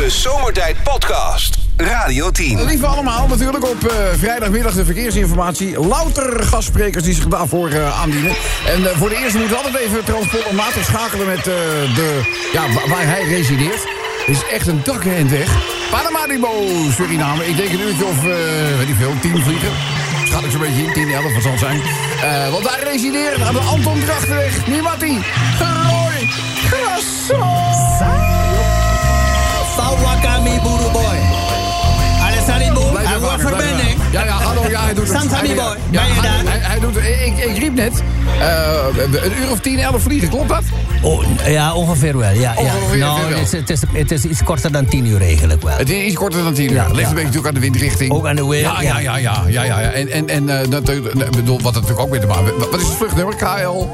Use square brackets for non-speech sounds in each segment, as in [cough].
De Zomertijd Podcast. Radio 10. Lieve allemaal, natuurlijk op eh, vrijdagmiddag de verkeersinformatie. Louter gastsprekers die zich daarvoor eh, aandienen. En eh, voor de eerste moeten we altijd even transportmatig schakelen met de, ja, wa- waar hij resideert. Het is echt een dak en weg. Paramaribo, Suriname. Ik denk een uurtje of, weet ik veel, tien vliegen. Schat ik zo'n beetje in, 10, 11, wat zal zijn. Want daar resideert aan de Anton Drachtenweg. Niemati. Roy Grasso. Sawakami Buru Boy. Alessandro, Blijf hij wordt verbinding. Ja, ja, hallo, ja, hij doet het. Samsami Hij- boy, ja, ben je daar? Hij, doet. Ik, ik riep net, eh, een uur of 10, 11 vliegen, klopt dat? Oh, ja, ongeveer wel. Ja, ja. Ongeveer Nou, wel. het, is, het, is, het is iets korter dan 10 uur eigenlijk wel. Het is iets korter dan 10 uur. Ja, ligt ja. een beetje natuurlijk aan de windrichting. Ook aan de wind, Ja, ja, ja, ja. ja, ja, ja. En, en, en eh, natuurlijk, ik bedoel, wat het natuurlijk ook mee te maken. Wat is het vluchtnummer? KL?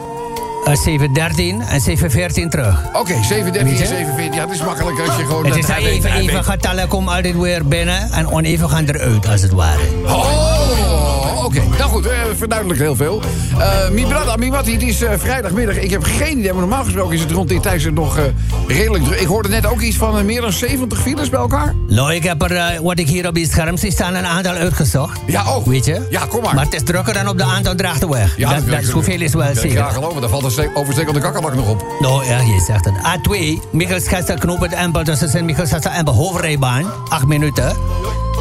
Eh, 713 en 714 terug. Oké, 713 Weet en je? 714. Ja, het is makkelijk als je gewoon... Het dat is even, even getallen komen altijd weer binnen en oneven gaan eruit, als het ware. Oh, oké. Nou goed, eh, verduidelijkt heel veel. Eh Mibrada, Mimati, het is eh, vrijdagmiddag. Ik heb geen idee, maar normaal gesproken is het rond dit tijdstip nog eh, redelijk druk. Ik hoorde net ook iets van eh, meer dan 70 files bij elkaar. Nou, ik heb er, eh, wat ik hier op het scherm zie staan, een aantal uitgezocht. Ja, oh. Weet je? Ja, kom maar. Maar het is drukker dan op de aantal Drachtenweg. Ja, dat, dat is hoeveel is wel zeker. graag geloven, daar valt een ste- overstekelde kakkelbak nog op. Nou ja, je zegt het. A2, Michelsgestel, Knoop het Empel tussen Sint-Michelsgestel en Hoofdrijbaan, 8 minuten.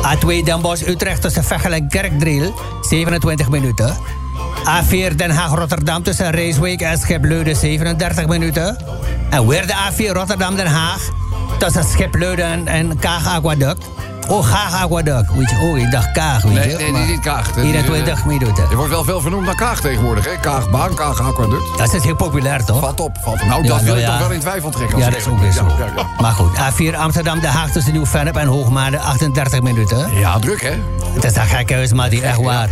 A2, Den Bosch, Utrecht tussen Vechelen en Kerkdriel, 27 minuten. A4, Den Haag, Rotterdam tussen Rijswijk en Schipleuden, 37 minuten. En weer de A4, Rotterdam, Den Haag tussen Schipleuden en, en Kaag Aquaduct. Oh, je, oh, ik dacht Kaag, weet Nee, je. nee, maar niet Kaag. 21 eh, minuten. Er wordt wel veel vernoemd naar Kaag tegenwoordig, hè? Kaagbaan, Kaag Aquaduct. Dat is heel populair, toch? Valt op, valt op. Nou, Ja, dat wil ik toch wel in twijfel trekken. als Ja, dat is ook weer zo. Ja, Maar goed, A4 Amsterdam, Den Haag tussen Nieuw-Vennep en Hoogmade, 38 minuten. ja. druk, hè? Het is een gekke huis, maar die echt waar.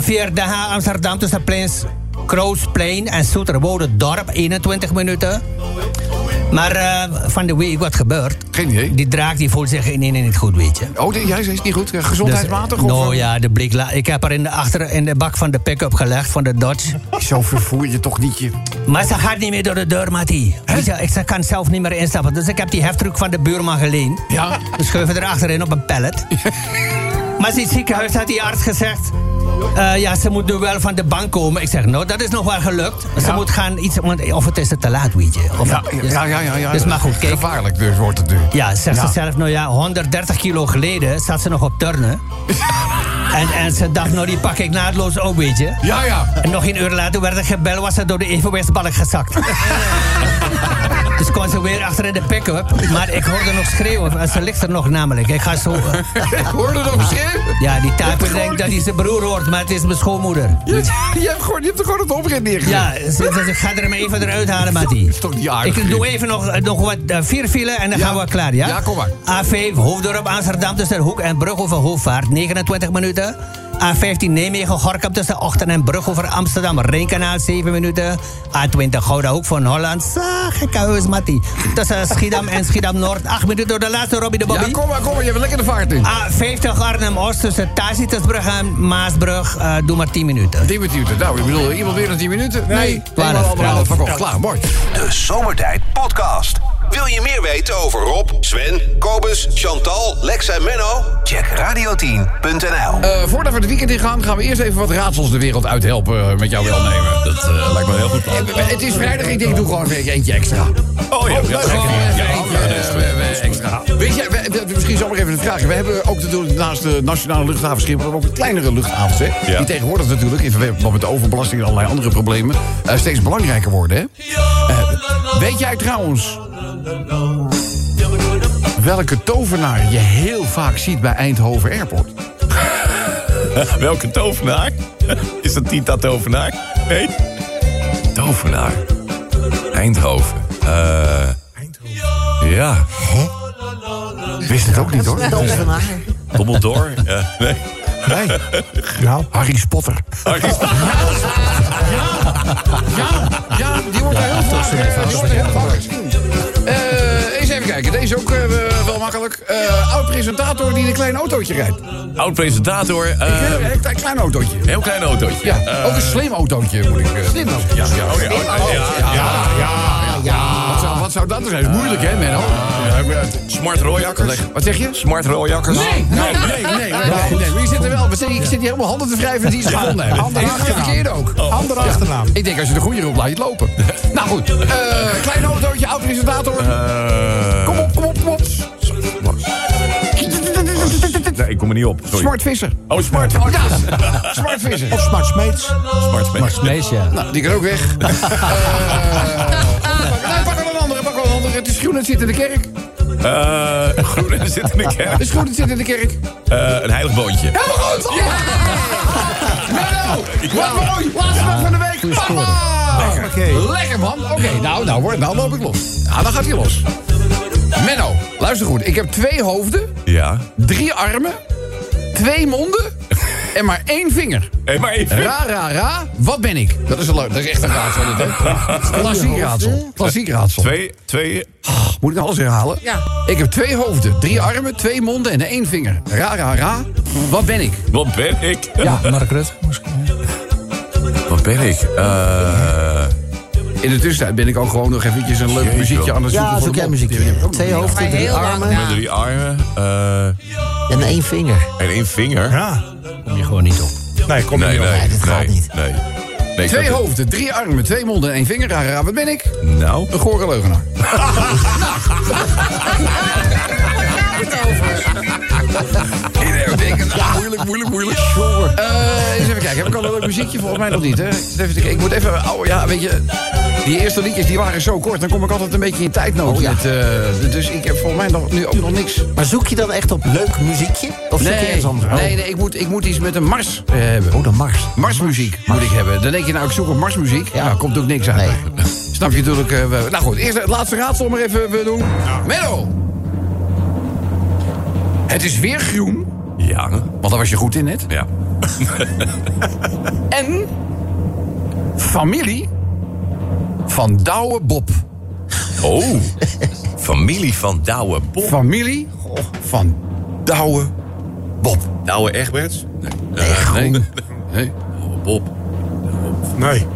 A4 Den Haag, Amsterdam tussen Pleins, Kroosplein en Zoeterwoude Dorp, 21 minuten. Maar eh, van de week wat gebeurt. Geen idee. Die draak die voelt zich in één niet goed, weet je. Oh, die- jij het niet goed. eh, Gezondheidsmatig? Dus, of, nou eh, ja, de blik. Ik heb er in de, achter in de bak van de pick-up gelegd, van de Dodge. [laughs] Zo vervoer je toch niet je... Maar ze gaat niet meer door de deur, Mattie. Weet je, ik ze kan zelf niet meer instappen. Dus ik heb die heftruck van de buurman geleend. Ja. We schuiven er achterin op een pallet. [laughs] maar in het ziekenhuis had die arts gezegd... eh, ja, ze moet nu wel van de bank komen. Ik zeg, nou, dat is nog wel gelukt. Ze Ja. moet gaan iets... Want, of het is te laat, weet je. Of, Ja, dus- ja, ja, ja. ja. Dus maar goed, kijk. Gevaarlijk dus wordt het nu. Ja, zegt ze zelf, nou ja, 130 kilo geleden zat ze nog op turnen. [laughs] en, en ze dacht, nou, die pak ik naadloos ook, weet je. Ja, ja. En nog een uur later werd ik gebeld, was ze door de evenwichtsbalk gezakt. [laughs] dus kon ze weer achter in de pick-up. Maar ik hoorde nog schreeuwen. En Ze ligt er nog namelijk. Ik ga zo... eh, [laughs] Ik hoorde nog schreeuwen. ja, die taper gewoon- denkt dat hij zijn broer hoort, maar het is mijn schoonmoeder. Je, je, hebt gewoon, je hebt er gewoon het oprit neergezet. Ja, ze- ze- ik ga er hem even eruit halen, Mattie. is toch niet aardig, Ik doe even nog, nog wat eh, vier file en dan Ja. gaan we klaar, ja? Ja, kom maar. A5, Hoofddorp, Amsterdam tussen Hoek en Brug over Hoofdvaart, 29 minuten. A15, Nijmegen, Gorkum tussen Ochten en Brug over Amsterdam, Rijnkanaal, 7 minuten. A20, Gouda Hoek van Holland, Sa, gekke huis, Mattie. Tussen Schiedam en Schiedam-Noord, 8 minuten door de laatste, Robbie de Bobby. Ja, kom maar, kom maar. Je hebt lekker de vaart in. A50, Arnhem-Oost tussen Tacitusbrug en Maasbrug, eh, doe maar 10 minuten. 10 minuten. Nou, ik bedoel, iemand meer dan 10 minuten? Nee. Twaalf. Eenmaal anderhalf Twaalf. verkocht. Klaar, mooi. De Zomertijd Podcast. Wil je meer weten over Rob, Sven, Kobus, Chantal, Lex en Menno? Check radio10.nl. Eh, voordat we het weekend ingaan, gaan we eerst even wat raadsels de wereld uithelpen eh, met jouw welnemen. Dat eh, lijkt me heel goed plan. Het is vrijdag, ik denk, ik doe gewoon eentje extra. Oh ja, ja, extra. Weet je, we- we- misschien zomaar even een vraag. We hebben ook natuurlijk naast de nationale luchthaven Schiphol ook kleinere luchthavens. Hè? Ja. Die tegenwoordig natuurlijk, in verband met de overbelasting en allerlei andere problemen, eh, steeds belangrijker worden. Hè? Weet jij trouwens welke tovenaar je heel vaak ziet bij Eindhoven Airport? [laughs] Welke tovenaar? [laughs] Is dat Tita Tovenaar? Nee. Tovenaar. Eindhoven. Eh ja. Wist het ook niet hoor. Dumbledore? [laughs] Ja, nee. Nee. Nou, Harry Spotter. Harry Ja, ja, die wordt er heel vaak, die wordt er heel vaak kijken, deze ook eh, wel makkelijk. Eh oud presentator die een klein autootje rijdt. Oud presentator. eh, Een heel klein, klein autootje. heel klein autootje. Ja, Eh, ook een slim autootje moet ik... Slim Ja, ja, ja, oh, ja, ja, ja, ja. Wat, zou, wat zou dat zijn? Dat is moeilijk, hè, Menno? Smart rooijakkers. Wat zeg je? Smart rooijakkers. Nee, nee, nee, nee, nee, nee, zit er wel? We zitten- Ik zit hier helemaal handen te wrijven die ze gevonden hebben. Andere En de achternaam. verkeerde ook. Andere achternaam. Ik denk als je de goede roept, laat je het lopen. Nou goed, eh klein autootje, oud-presentator. Eh, Kom op, kom op, kom op. Nee, ik kom er niet op. Sorry. Smart visser. Oh, smart. Ja, [laughs] smart visser. Of Smart Smeets. Smart space. Mees, ja. Nou, die kan ook weg. [laughs] Eh nee, pak wel een andere, pak wel een andere. Het is groen, het zit in de kerk. Eh, [laughs] groen en zit in de kerk. Het is groen, het zit in de kerk. Eh, een heilig boontje. Helemaal goed! Ja! Menno, wat mooi! Laatste dag van de week. Papa! Oké. Lekker man. Oké, nou, nou, nou loop ik los. Ja, dan gaat hij los. Menno, luister goed. Ik heb twee hoofden, Ja. drie armen, twee monden [laughs] en maar één vinger. Hé, maar even. Ra, ra, ra. Wat ben ik? Dat is, een leuk, dat is echt een raadsel. Dit, hè? [laughs] Klassiek raadsel. Klassiek raadsel. Twee, twee. Moet ik alles herhalen? Ja. Ik heb twee hoofden, drie armen, twee monden en één vinger. Ra, ra, ra. Wat ben ik? Wat ben ik? Ja, Mark Rutte. Wat ben ik? Eh, In de tussentijd ben ik ook gewoon nog eventjes een leuk muziekje aan het zoeken Ja, voor zoek jij muziekje. Twee hoofden, drie armen met drie armen. eh, en één vinger. en één vinger. Ja. Kom je gewoon niet op. Nee, kom Nee, niet op. nee. Dit gaat niet. Nee. Twee hoofden, drie armen, twee monden en één vinger. Ra, ra, ra. Wat ben ik? Nou. Een gore leugenaar. [laughs] [laughs] Iedereen denkt, nou, moeilijk, moeilijk, moeilijk. Eh, eens even kijken, heb ik al een leuk muziekje? Volgens mij nog niet, hè? Even Ik moet even, oh ja, weet je... Die eerste liedjes die waren zo kort, dan kom ik altijd een beetje in tijdnood. Oh, ja. met, eh, dus ik heb volgens mij nog, nu ook nog niks. Maar zoek je dan echt op leuk muziekje? Of zoek Nee, anders? nee, nee ik, moet, ik moet iets met een mars eh, hebben. Oh, de Mars. Marsmuziek moet ik hebben. Dan denk je, nou, ik zoek op marsmuziek. Ja, komt ook niks uit. Nee. Snap je natuurlijk. nou goed, eerst het laatste raadsel maar even doen. Menno! Het is weer groen, Ja. want daar was je goed in net. Ja. [laughs] En familie van Douwe Bob. Oh. Familie van Douwe Bob. Familie van Douwe Bob. Douwe Egberts? Nee. Nee, Eh, groen. nee. Nee. Douwe Bob. Nee.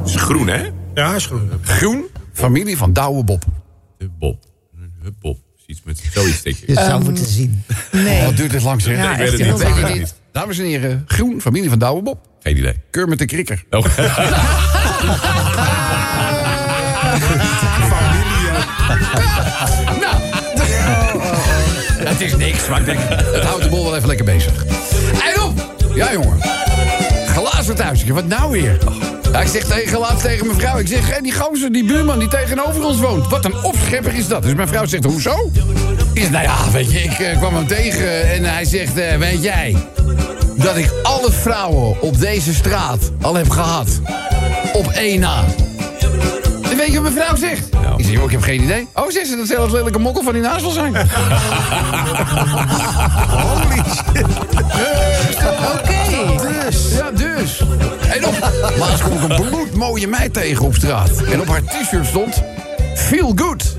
Het is groen, hè? Ja, is goed. Groen, familie van Douwe Bob. De Bob. De Bob. Iets met zoiets denk Je ik. zou moeten zien. Nee. Wat duurt dit lang, zeg? Ja, ik weet het niet. Weet Ik je weet het niet? Dames en heren, groen, familie van Douwe Bob. Geen idee. Keur met de krikker. Oh. [laughs] Nou, [laughs] het is niks, maar ik denk, het houdt de bol wel even lekker bezig. En op! Ja, jongen. Glazen thuisje, wat nou weer? Ja, ik zeg tegen, laatst tegen mijn vrouw, ik zeg, hé, die gozer, die buurman die tegenover ons woont. Wat een opschepper is dat. Dus mijn vrouw zegt, hoezo? Ik zeg, nou ja, weet je, ik eh, kwam hem tegen en hij zegt, eh, weet jij... dat ik alle vrouwen op deze straat al heb gehad. Op één na. En weet je wat mijn vrouw zegt? Ik zeg, joh, ik heb geen idee. Oh, zegt ze, dat zelfs lelijke mokkel van die naast wil zijn. [laughs] Holy shit. Oké. Dus. Ja, dus. Laatst kom ik een bloedmooie meid tegen op straat. En op haar t-shirt stond... Feel good.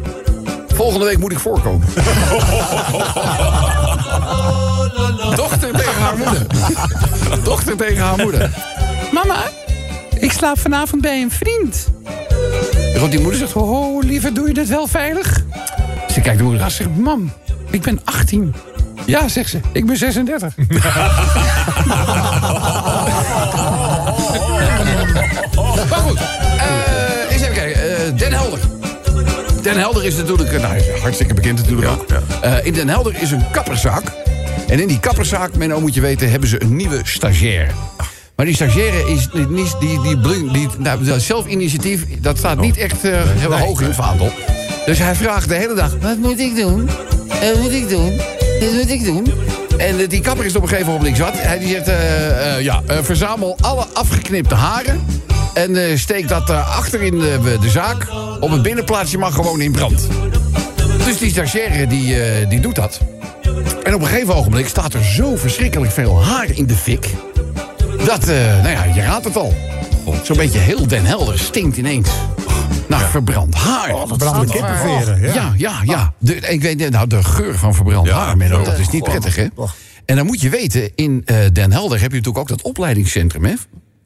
Volgende week moet ik voorkomen. [laughs] Dochter tegen haar moeder. Dochter tegen haar moeder. Mama, ik slaap vanavond bij een vriend. Die moeder zegt, oh, lieve, doe je dit wel veilig? Ze kijkt de moeder aan en zegt, mam, ik ben 18. Ja, zegt ze, ik ben 36. [laughs] maar goed, eh, eens even kijken. eh, Den Helder. Den Helder is natuurlijk, eh, nou, is hartstikke bekend natuurlijk ook. Eh, in Den Helder is een kapperszaak. En in die kapperszaak, Menno moet je weten, hebben ze een nieuwe stagiair. Maar die stagiaire is niet, die, die, die, die nou, dat zelfinitiatief, dat staat niet echt eh, heel hoog in het vaandel. Dus hij vraagt de hele dag, wat moet ik doen? Wat moet ik doen? Wat moet ik doen? En die kapper is op een gegeven moment zat. Hij die zegt, ja, verzamel alle afgeknipte haren... en eh, steek dat eh, achter in de, de zaak. Op het binnenplaatsje mag gewoon in brand. Dus die stagiaire die, eh, die doet dat. En op een gegeven ogenblik staat er zo verschrikkelijk veel haar in de fik... dat, eh, nou ja, je raadt het al. Zo'n beetje heel Den Helder stinkt ineens. Naar verbrand haar. Brandde kippenveren. Ja. Ja, ja, ja. De, ik weet, nou, de geur van verbrand Ja. haar, Menno, dat is niet prettig, hè? En dan moet je weten, in eh, Den Helder heb je natuurlijk ook dat opleidingscentrum, hè?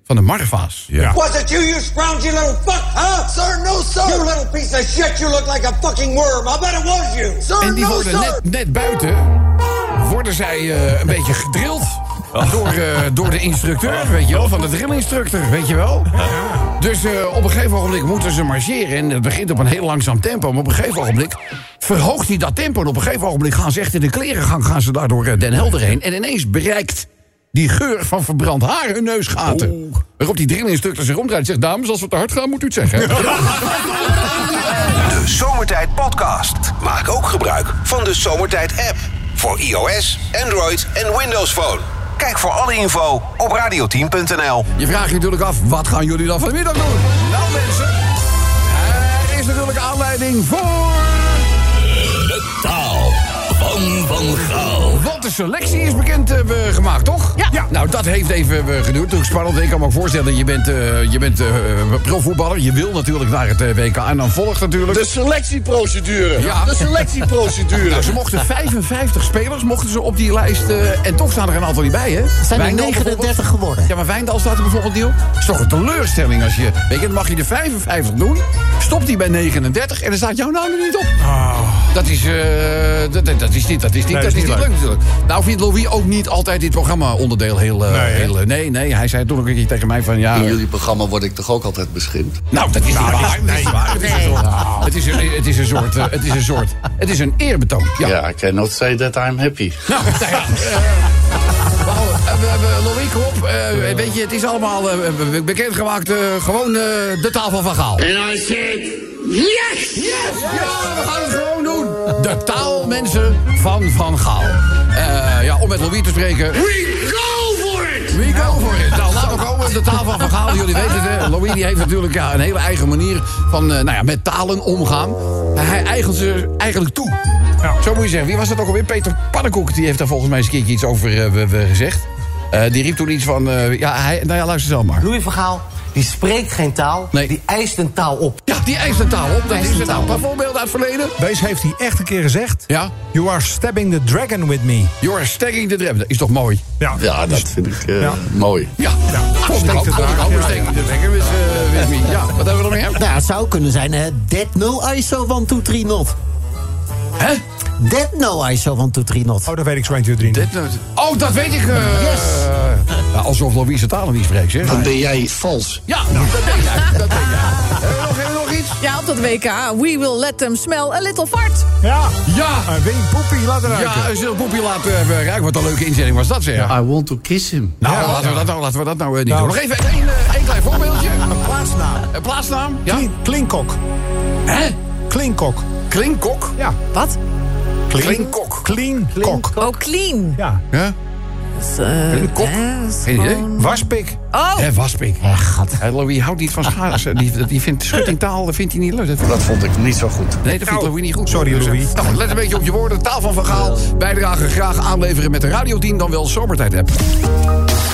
Van de Marva's. Ja. Was it you, you scroungy little fuck, huh? Sir, no, sir. You little piece of shit, you look like a fucking worm. I bet it was you. Sir, En die no, worden sir. net, net buiten, worden zij eh, een beetje gedrild. Door, eh, door de instructeur, weet je wel, van de drillinstructor, weet je wel. Dus eh, op een gegeven ogenblik moeten ze marcheren. En het begint op een heel langzaam tempo. Maar op een gegeven ogenblik verhoogt hij dat tempo. En op een gegeven ogenblik gaan ze echt in de klerengang gaan ze daar door eh, Den Helder heen. En ineens bereikt die geur van verbrand haar hun neusgaten. Waarop die drillinstructor zich omdraait en zegt... dames, als we te hard gaan, moet u het zeggen. De Zomertijd Podcast. Maak ook gebruik van de Zomertijd app. Voor iOS, Android en Windows Phone. Kijk voor alle info op radioteam.nl. Je vraagt je natuurlijk af, wat gaan jullie dan vanmiddag doen? Nou mensen, er is natuurlijk aanleiding voor... de selectie is bekend eh, gemaakt, toch? Ja. Nou, dat heeft even eh, geduurd. Toen spannend. Ik kan me ook voorstellen, je bent, eh, je bent eh, profvoetballer. Je wil natuurlijk naar het WK. En dan volgt natuurlijk... De selectieprocedure. Ja. De selectieprocedure. [laughs] Nou, ze mochten 55 spelers mochten ze op die lijst. eh, en toch staan er een aantal niet bij, hè? zijn er Wijndal 39 bijvoorbeeld. geworden. Ja, maar Wijndal staat er bijvoorbeeld niet op. Dat is toch een teleurstelling als je... Weet je, dan mag je de 55 doen. Stopt die bij 39 en dan staat jouw naam er niet op. Dat is, eh, dat, dat- is niet, dat is niet, Nee, dat is niet leuk natuurlijk. Nou vindt Louis ook niet altijd dit programma onderdeel heel... eh, Nee, heel eh, nee, nee, hij zei toen ook een keer tegen mij van... Ja, In jullie programma word ik toch ook altijd beschimpt? nou, dat is niet waar. Dat is waar. Het is een soort... Het is een, het is een soort... eh, Het is een soort... Het is een eerbetoon. Ja. I cannot say that I'm happy. Nou, nou eh, eh, we hebben Louis Krop. eh, weet je, het is allemaal eh, be- bekendgemaakt. eh, gewoon eh, de taal van Van Gaal. And I said, yes! Ja, we gaan het gewoon doen. De taal, mensen, van Van Gaal. Eh, ja, om met Louis te spreken. We go for it! We go for it. Nou, laten we komen. De taal van Van Gaal, jullie weten het, hè. Louis die heeft natuurlijk ja, een hele eigen manier van eh, nou ja, met talen omgaan. Hij eigent ze eigenlijk toe. Zo moet je zeggen. Wie was dat ook alweer? Peter Pannenkoek, die heeft daar volgens mij eens een keertje iets over eh, we- we gezegd. Eh, die riep toen iets van, eh, ja, hij, nou ja, luister zelf maar. Louis van Gaal, die spreekt geen taal, Nee. die eist een taal op. Ja, die eist een taal op. Dat is een het nou. paar voorbeelden uit het verleden. Deze heeft hij echt een keer gezegd. Ja. You are stabbing the dragon with me. You are stacking the dragon. Dat is toch mooi? Ja, Ja, dat vind ik eh, Ja. mooi. Ja. Steekt ook. de ook. Ja, the dragon with, with me. Ja, wat hebben we nog meer? Nou, het zou kunnen zijn, hè. Dead no ISO 1, 2, 3 not. Hè? Dead no ISO 1, 2, 3 not. Oh, dat weet ik zo 1, 2, 3 Dit, eh, oh, dat weet ik. eh ja, alsof Louise talen niet spreekt, zeg. Dan ben jij vals. Ja, dat weet jij. Dat weet jij. Hebben we nog, hebben we nog iets? Ja, op dat WK. We will let them smell a little fart. Ja, Ja. een wing poepie, laat eruit. Ja, een zil poepje laten eh, ruiken. Wat een leuke inzending was dat, zeg. I want to kiss him. Nou, Ja. laten, we dat nou, laten we dat nou eh, niet Nou. doen. Nog even één, eh, één klein voorbeeldje. Een plaatsnaam. Een plaatsnaam. Ja. Klin- Klinkok. Hè? Klinkok. Klinkok. Ja. Wat? Klinkok. Clean. Oh, clean. Ja. Ja? Klinkok? Geen idee. Waspik. Oh, Hé, waspik. Hé, Louis houdt niet van schaatsen. Die, die vindt schuttingtaal dat vindt hij niet leuk. Dat- Dat vond ik niet zo goed. Nee, dat vindt Louis niet goed. sorry, Dus, eh, Louis. Nou, let een beetje op je woorden. Taal van Vergaal. Bijdrage graag aanleveren met de Radio 10, dan wel Zomertijd app.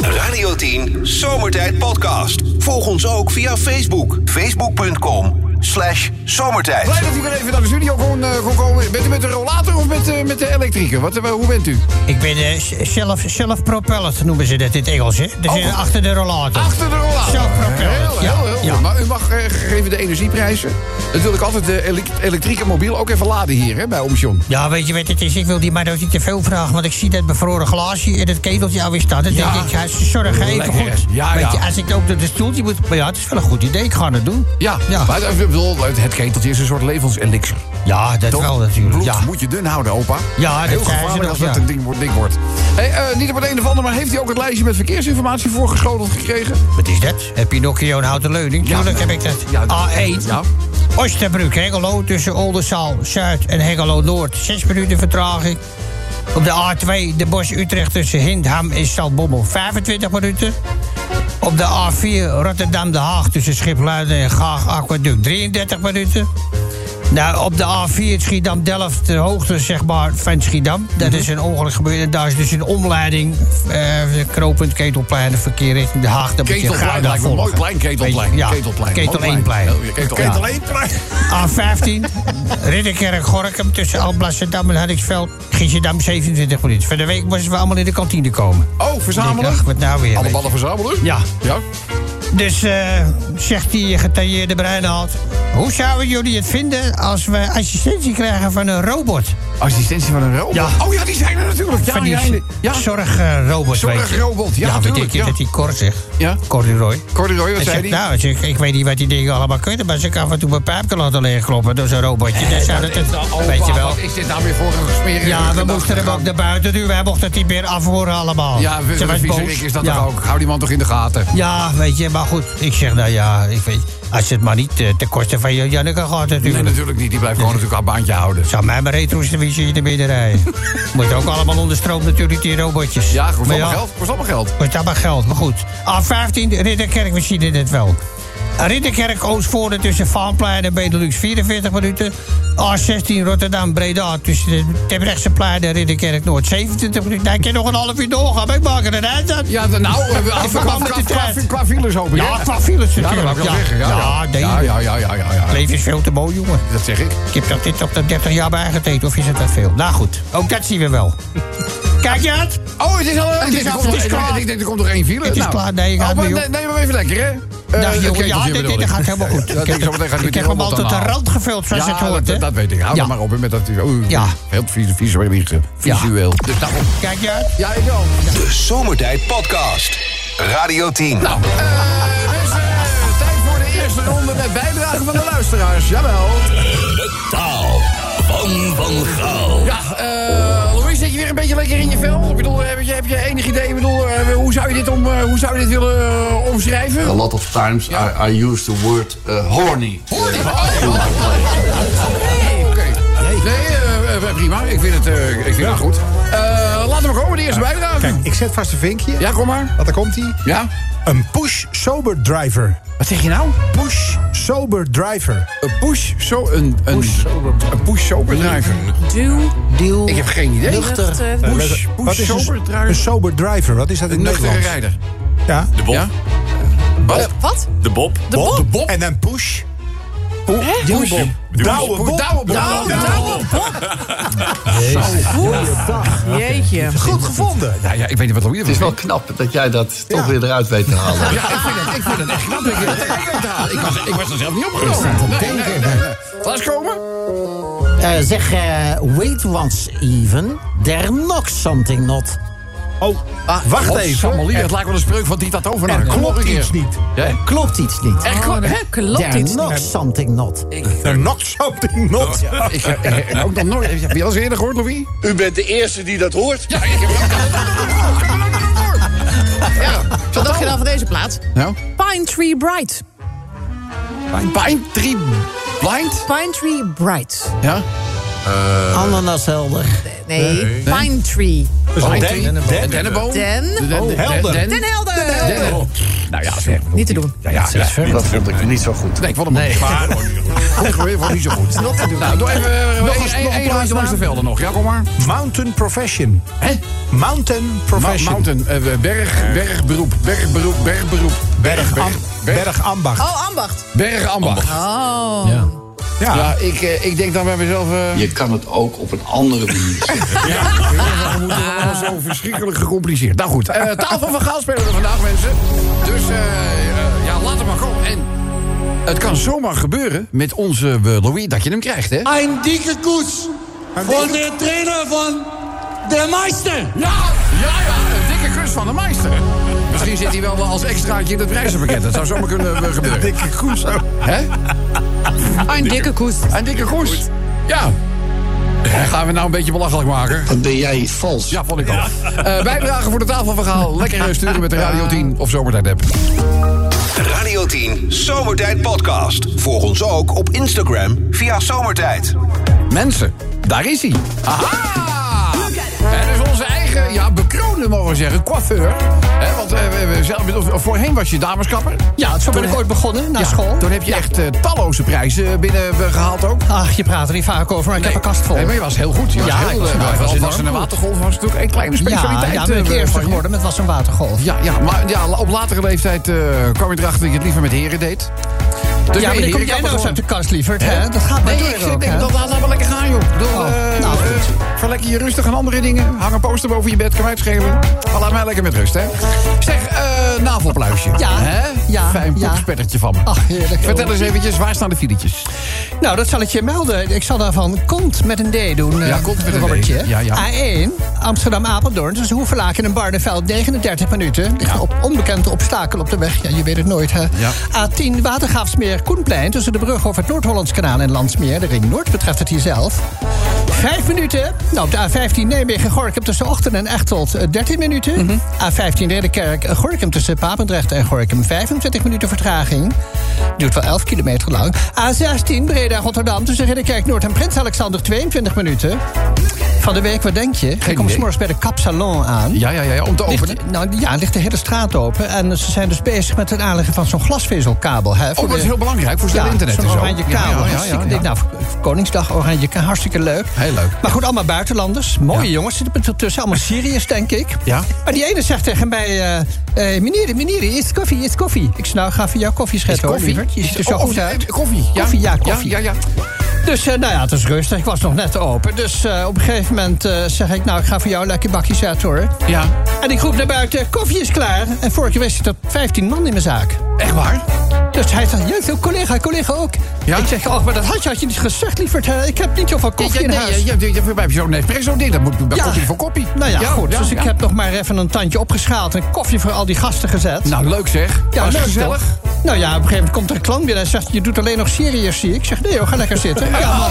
Radio 10 Zomertijd Podcast. Volg ons ook via Facebook. Facebook.com slash zomertijd. Blij dat u weer even naar de studio kon, eh, kon komen. Bent u met de rollator of met, eh, met de elektrieker? Wat, eh, hoe bent u? Ik ben eh, zelf, self-propelled, noemen ze dat in het Engels, hè? Dus Oh. achter de rollator. Achter de rollator. Self-propelled, Heel, ja, heel, heel ja. goed. Maar u mag gegeven de energieprijzen... natuurlijk altijd de elek- elektrieke mobiel ook even laden hier hè, bij Omsjon. Ja, weet je wat het is? Ik wil die maar ook niet te veel vragen. Want ik zie dat bevroren glaasje in het keteltje alweer staan. Dan Ja. denk ik, ja, zorg even goed. Ja, weet je, als ik ook door de stoeltje moet... Maar ja, het is wel een goed idee. Ik ga het doen. Ja, Ja. maar ik het keteltje is een soort levenselixer. Ja, dat Toch? wel natuurlijk. Bloed Ja. moet je dun houden, opa. Ja, dat Heel gevaarlijk als dat een ding wordt. Ding wordt. Hey, eh, niet op het een of ander, maar heeft hij ook het lijstje met verkeersinformatie voorgeschoteld gekregen? Wat is dat? Heb je nog een houten leuning? Ja. Tuurlijk heb ik dat. Ja, A1. ja. Oosterbrug, Hengelo tussen Oldenzaal, Zuid en Hengelo Noord. Zes minuten vertraging. Op de A2 de Bos Utrecht tussen Hindham en Stalbommel 25 minuten. Op de A4 Rotterdam De Haag tussen Schipluiden en Gaag Aquaduct 33 minuten. Nou, op de A4 Schiedam-Delft, de hoogte zeg maar, van Schiedam. Dat is een ongeluk gebeurd. En daar is dus een omleiding. knooppunt Ketelplein, de verkeer richting De Haag. Dat moet je Ketelplein, lijkt me een mooi plein, Ketelplein. Ja, Ketelplein. Ketel Mooi 1 plein. Oh, ja, Ketel Ja. 1 plein. A15, Ridderkerk, Gorkum, tussen Alblasserdam en Hardingsveld, Giesendam 27 minuten. Van de week moesten we allemaal in de kantine komen. Oh, verzamelen? Ach, wat nou weer. Alle ballen verzamelen? Ja. Ja. Dus eh, zegt die getailleerde breinhalt... Hoe zouden jullie het vinden als we assistentie krijgen van een robot? Assistentie van een robot? Ja. Oh ja, die zijn er natuurlijk. Ja, van die ja, zorgrobot. Zorgrobot, ja, Ja, wat tuurlijk, denk je ja. dat die Cor zegt? Ja. Corduroy. Corduroy, wat zei hij? nou, ik, ik weet niet wat die dingen allemaal kunnen... maar ze kan af en toe mijn pijp kan laten leegkloppen door zo'n robotje. Ja, dat, Oh, weet je wel. Wat is dit nou weer voor een smerige Ja, we moesten hem ook naar buiten duwen. Wij mochten het niet meer afhoren allemaal. Ja, Ze was boos. Is dat toch ook? Hou die man toch in de gaten? Ja, weet je, maar goed. Ik zeg, nou ja, ik weet... Als het maar niet eh, ten koste van je Janneke gaat Nee, natuurlijk. natuurlijk niet. Die blijft gewoon natuurlijk haar baantje houden. Zou mij maar retro's-televisie in de midden rijden. [laughs] Moet ook allemaal onder stroom natuurlijk, die robotjes. Ja, kost allemaal geld. Kost allemaal geld. Kost allemaal geld, maar goed. A15, Ridderkerk, we zien het wel. Ridderkerk, Oostvoorde tussen Vaanplein en Benelux 44 minuten. A16 Rotterdam, Breda tussen de Terbrechtseplein en Ridderkerk Noord 27 minuten. Ik kan nog een half uur doorgaan, ik maak er een eind aan. Ja, nou, qua, files hoop ik. Ja, qua files natuurlijk. ja, ja, ja, ja, ja. Het leven is veel te mooi, jongen. Dat zeg ik. Ik heb dat dit op de 30 jaar bijgetekend, of is het dat veel? Nou goed, ook dat zien we wel. Kijk je het? Oh, het is al... Het is af, komt het is nog- klaar. Ik denk, er komt nog één file. Het is Nou. klaar. Nee, je gaat Oh, maar even lekker, hè? Eh, Dag jongen, keteltje ja, dit, gaat helemaal goed. Ja, ik heb, ik heb hem al tot de rand gevuld, zoals Ja, het hoort. dat, hè? dat weet ik. Hou Ja. er maar op met dat... Oeh, Ja. Heel visueel. Visueel. Dus daarom. Kijk je uit? Ja, ik wel. De Zomertijd Podcast. Radio 10. Nou, eh, dus, eh, tijd voor de eerste ronde met bijdrage van de luisteraars. Jawel. De taal van Van Gaal. Ja, eh je weer een beetje lekker in je vel? Ik bedoel, heb je, heb je enig idee? Ik bedoel, eh, hoe, zou je dit om, eh, hoe zou je dit willen eh, omschrijven? A lot of times I, I use the word uh, horny. Nee, eh, eh, prima. Ik vind het, eh, ik vind het goed. Eh, laten we komen, de eerste bijdrage. Kijk, ik zet vast een vinkje. Ja, kom maar. Wat, daar komt hij. Ja? Een push sober driver. Wat zeg je nou? Push sober driver. Een push, zo, een, een, een push sober driver. Duw. Duw. Ik heb geen idee. Nuchter. Push, Wat push is sober een, driver. een sober driver? Wat is dat in Een nuchtere Nederlands? rijder. Ja. De Bob. Ja? Wat? Wat? De Bob. De Bob? De Bob. En dan push. Push. Douwe Bob. Douwe Bob. Jeetje. Goed gevonden. Ja, ja, ik weet niet wat Louis Het is wel knap dat jij dat toch weer eruit weet te halen. Ja, ik vind het, ik vind het echt knap halen. Ik was, ik was er zelf niet opgenomen. Nee, nee, komen. Eh, zeg, eh, wait once even. There knocks something not. Oh, wacht God, even. Het lijkt wel een spreuk van Tita Tovenaar. Er Kom nog klopt iets niet. Ja, Klopt iets niet. er klopt, hè? Klopt There iets niet. something not. Er knocks something not. Ik heb ook nog nooit. Heb je al eens eerder gehoord, Louis? U bent de eerste die dat hoort. Ja, ik heb Ja, Wat dacht je dan van deze plaats? nou, Pine Tree Bright. Pine Tree Blind? Pine Tree Bright. Ja. Ananashelder. Nee, Pine Tree. Pine den- Tree. den- Een dennenboom. Den. De den- de- helder. den- Den Helder. den- Nou ja, zeg. Niet te doen. Ja, ja, ja. Dat vond ik niet zo goed. Nee, ik vond hem nee. maar Goed geweest, vond niet zo goed. Nou, doe even eh, Nog een rondje langs de velden nog. Ja, kom maar. Mountain profession. Hè? Mountain Ma- profession. Mountain, eh, berg, bergberoep, bergberoep, bergberoep. Berg, berg, ambacht. Oh, ambacht. bergambacht. Oh. Ja. Ja, ik, eh, ik denk dan bij mezelf... eh, Je kan het ook op een andere manier zeggen. [laughs] Ja, we moeten allemaal zo verschrikkelijk gecompliceerd. Nou goed, eh tafel van Gaal spelen we vandaag, mensen. Dus ja, laat het maar komen. En het kan zomaar gebeuren met onze Louis dat je hem krijgt, hè? Een dikke koets voor de trainer van de Meister. Ja, ja, ja, een dikke kus van de meester. Misschien zit hij wel als extraatje in het prijzenpakket. Dat zou zomaar kunnen eh, gebeuren. Dikke koes. Hè? Een dikke koest. Een dikke koes. Ja. Gaan we nou een beetje belachelijk maken? Wat ben jij vals? Ja, vond ik ook. Eh bijdragen voor de tafelverhaal. Lekker eh, sturen met de Radio 10 of Zomertijd app. Radio 10 Zomertijd Podcast. Volg ons ook op Instagram via Zomertijd. Mensen, daar is hij. Aha! En dus onze eigen, ja, bekroonde mogen we zeggen. Coiffeur. Want bedoel, voorheen was je dameskapper. Ja, zo ben ik ooit begonnen, na Ja, school. Toen heb je echt eh, talloze prijzen binnen eh, gehaald ook. Ach, je praat er niet vaak over, maar ik heb een kast vol. Nee, maar je was heel goed. Je was Ja, heel, was eh, was, een watergolf was natuurlijk een kleine ja, specialiteit. ja, ben ik eerste geworden met was een watergolf. Ja, ja, maar ja, op latere leeftijd kwam je erachter dat je het liever met heren deed. Dus ja, maar je dan kom jij nou eens uit de kast, lieverd. Hè? Hè? Dat gaat maar Nee, door verlekker je rustig aan andere dingen. Hang een poster boven je bed, kan mij het schelen. Maar laat mij lekker met rust, hè. Zeg, eh navelpluisje. Ja. Hè? Ja, Fijn ja. popspettertje van me. Ach, heerlijk. Vertel eens eventjes, waar staan de filetjes? Nou, dat zal ik je melden. Ik zal daarvan kont met een D doen, eh, Ja, kont met een D. Ja, ja. A1, Amsterdam-Apeldoorn. Dus Hoevelaken en Barneveld, 39 minuten. Ligt Ja. op onbekende obstakel op de weg. Ja, je weet het nooit, hè. Ja. A10, Watergraafsmeer, Koenplein. Tussen de brug over het Noord-Hollands kanaal en Landsmeer. De ring Noord betreft het hier zelf. Vijf minuten. Nou, op de A15 Nijmegen-Gorkum tussen Ochten en Echteld eh, 13 minuten. Mhm. A15 Ridderkerk-Gorkum tussen Papendrecht en Gorkum 25 minuten vertraging. Duurt wel 11 kilometer lang. A16 Breda-Rotterdam tussen Ridderkerk-Noord en Prins Alexander 22 minuten. Van de week, wat denk je? Ik kom s'morgens bij de kapsalon aan. Ja, ja, ja, ja, om te openen. Ligt, nou, ja, ligt de hele straat open. En ze zijn dus bezig met het aanleggen van zo'n glasvezelkabel. Hè, Oh, dat is heel belangrijk voor ja, internet zo'n oranje Ja, kabel. ja, ja, ja, ik denk, nou, Koningsdag oranje, ka- hartstikke leuk. Heel leuk. Maar goed, allemaal buitenlanders. Mooie Ja. jongens zitten er tussen. Allemaal Syriërs, denk ik. Ja. Maar die ene zegt tegen mij... eh eh, meneer, meneer, is koffie, is koffie. Ik zeg, nou, ga voor jou koffie Is scheppen, hoor, lieverd. Je ziet er zo Oh, goed of- uit. eh, Koffie, ja. Koffie, ja, koffie. Ja, ja, ja. Dus eh, nou ja, het is rustig. Ik was nog net open. Dus eh, op een gegeven moment eh, zeg ik... nou, ik ga voor jou een lekker bakje zetten, hoor. Ja. En ik roep naar buiten, koffie is klaar. En vorige keer wist ik dat 15 man in mijn zaak. Echt waar? Dus hij zegt, ja, zo collega, collega ook. Ja? Ik zeg, oh, maar dat had je, had je niet gezegd, lieverd. hè. Ik heb niet zoveel koffie in nee, huis. je, je, je, je, je zo'n espresso ding, dat moet Ja. koppie voor koppie. Nou ja, goed. ja, dus ik ja. heb nog maar even een tandje opgeschaald... en koffie voor al die gasten gezet. Nou, leuk zeg. ja, leuk gezellig. toch? Nou ja, op een gegeven moment komt er een klant binnen... en zegt, je doet alleen nog Syriërs, zie ik. Ik zeg, nee hoor, ga lekker zitten. [laughs] Ja, man.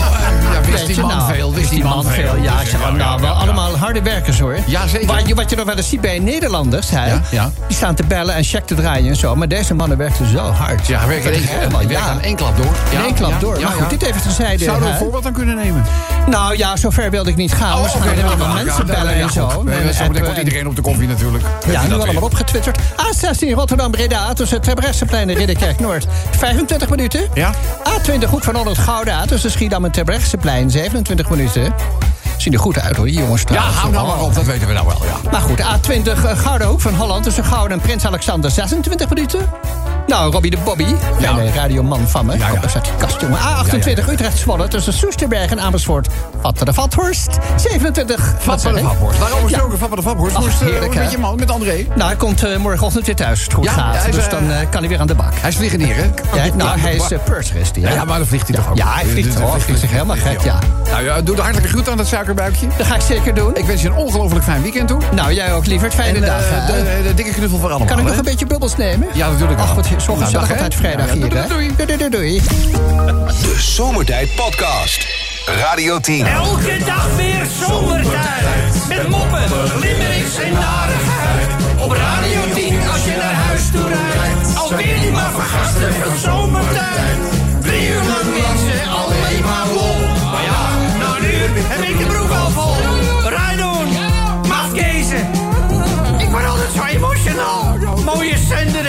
Ja, wist die je, man nou, veel, wist die man veel. Ja, ik zeg, Ja, nou, ja, wel ja, allemaal harde werkers, hoor. Ja, zeker. Wat je, wat je nog wel eens ziet bij Nederlanders, hè. Ja, ja. Die staan te bellen en check te draaien en zo. Maar deze mannen werkten zo hard. Ja, werken in één, Helemaal, ja. aan één klap door. In Ja, één klap door. maar goed, dit even terzijde. Zouden we een voorbeeld aan kunnen nemen? Nou ja, zover wilde ik niet gaan. Oh, oké, gaan helemaal mensen bellen en goed. zo. Nee, En Zo meteen appen komt en- iedereen op de koffie natuurlijk. Ja, nu allemaal opgetwitterd. A16 Rotterdam-Breda tussen Terbrechtseplein en Ridderkerk-Noord. 25 minuten. Ja. A20 Hoek van Holland-Gouda tussen Schiedam en Terbrechtseplein. 27 minuten. Zien er goed uit hoor, die jongens Ja, hou nou maar op, dat weten we nou wel. Ja. Maar goed, A20 eh, Gouda Hoek van Holland tussen Gouda en Prins Alexander 26 minuten. Nou, Robbie de Bobby, Ja. mijn radioman van me. Ja, ja. Daar staat die kast, jongen. A28 Utrecht Zwolle tussen Soesterberg en Amersfoort. Vatten de Vathorst 27. wat Vat zeg van de ik? Vaphorst. Waarover Ja. gesproken, Vat van de Vaphorst. Ach, Moest, eh, heerlijk, met hè? je man, met André. Nou, hij komt eh, morgenochtend weer thuis, het goed gaat. hij is, dus dan eh, kan hij weer aan de bak. Hij is vliegenier, hè? Ja, nou, hij is uh, is hè? Ja, maar dan vliegt hij toch ook? Ja, hij vliegt toch. Hij vliegt zich helemaal gek, ja. Nou ja, doe de hartelijke groet aan dat suikerbuikje. Dat ga ik zeker doen. Ik wens je een ongelooflijk fijn weekend toe. Nou, jij ook, lieverd. Fijne dag, hè? de, de dikke knuffel voor allemaal. Kan ik nog hè? een beetje bubbels nemen? Ja, natuurlijk wel. Ach, wat zo Nou, altijd vrijdag hier, doei, hè? doei. Doei, doei, doei. De Zomertijd Podcast. Radio 10. Elke dag weer zomertijd. Met moppen, limmerings en narigheid. Op Radio 10 als je naar huis toe rijdt. Alweer die maar vergasten van zomertijd. Drie uur lang mensen, alleen maar lol. Maar ja, na een uur heb ik de broek al vol. Rijdoen, mafkezen. Ik word altijd zo emotional. Mooie zender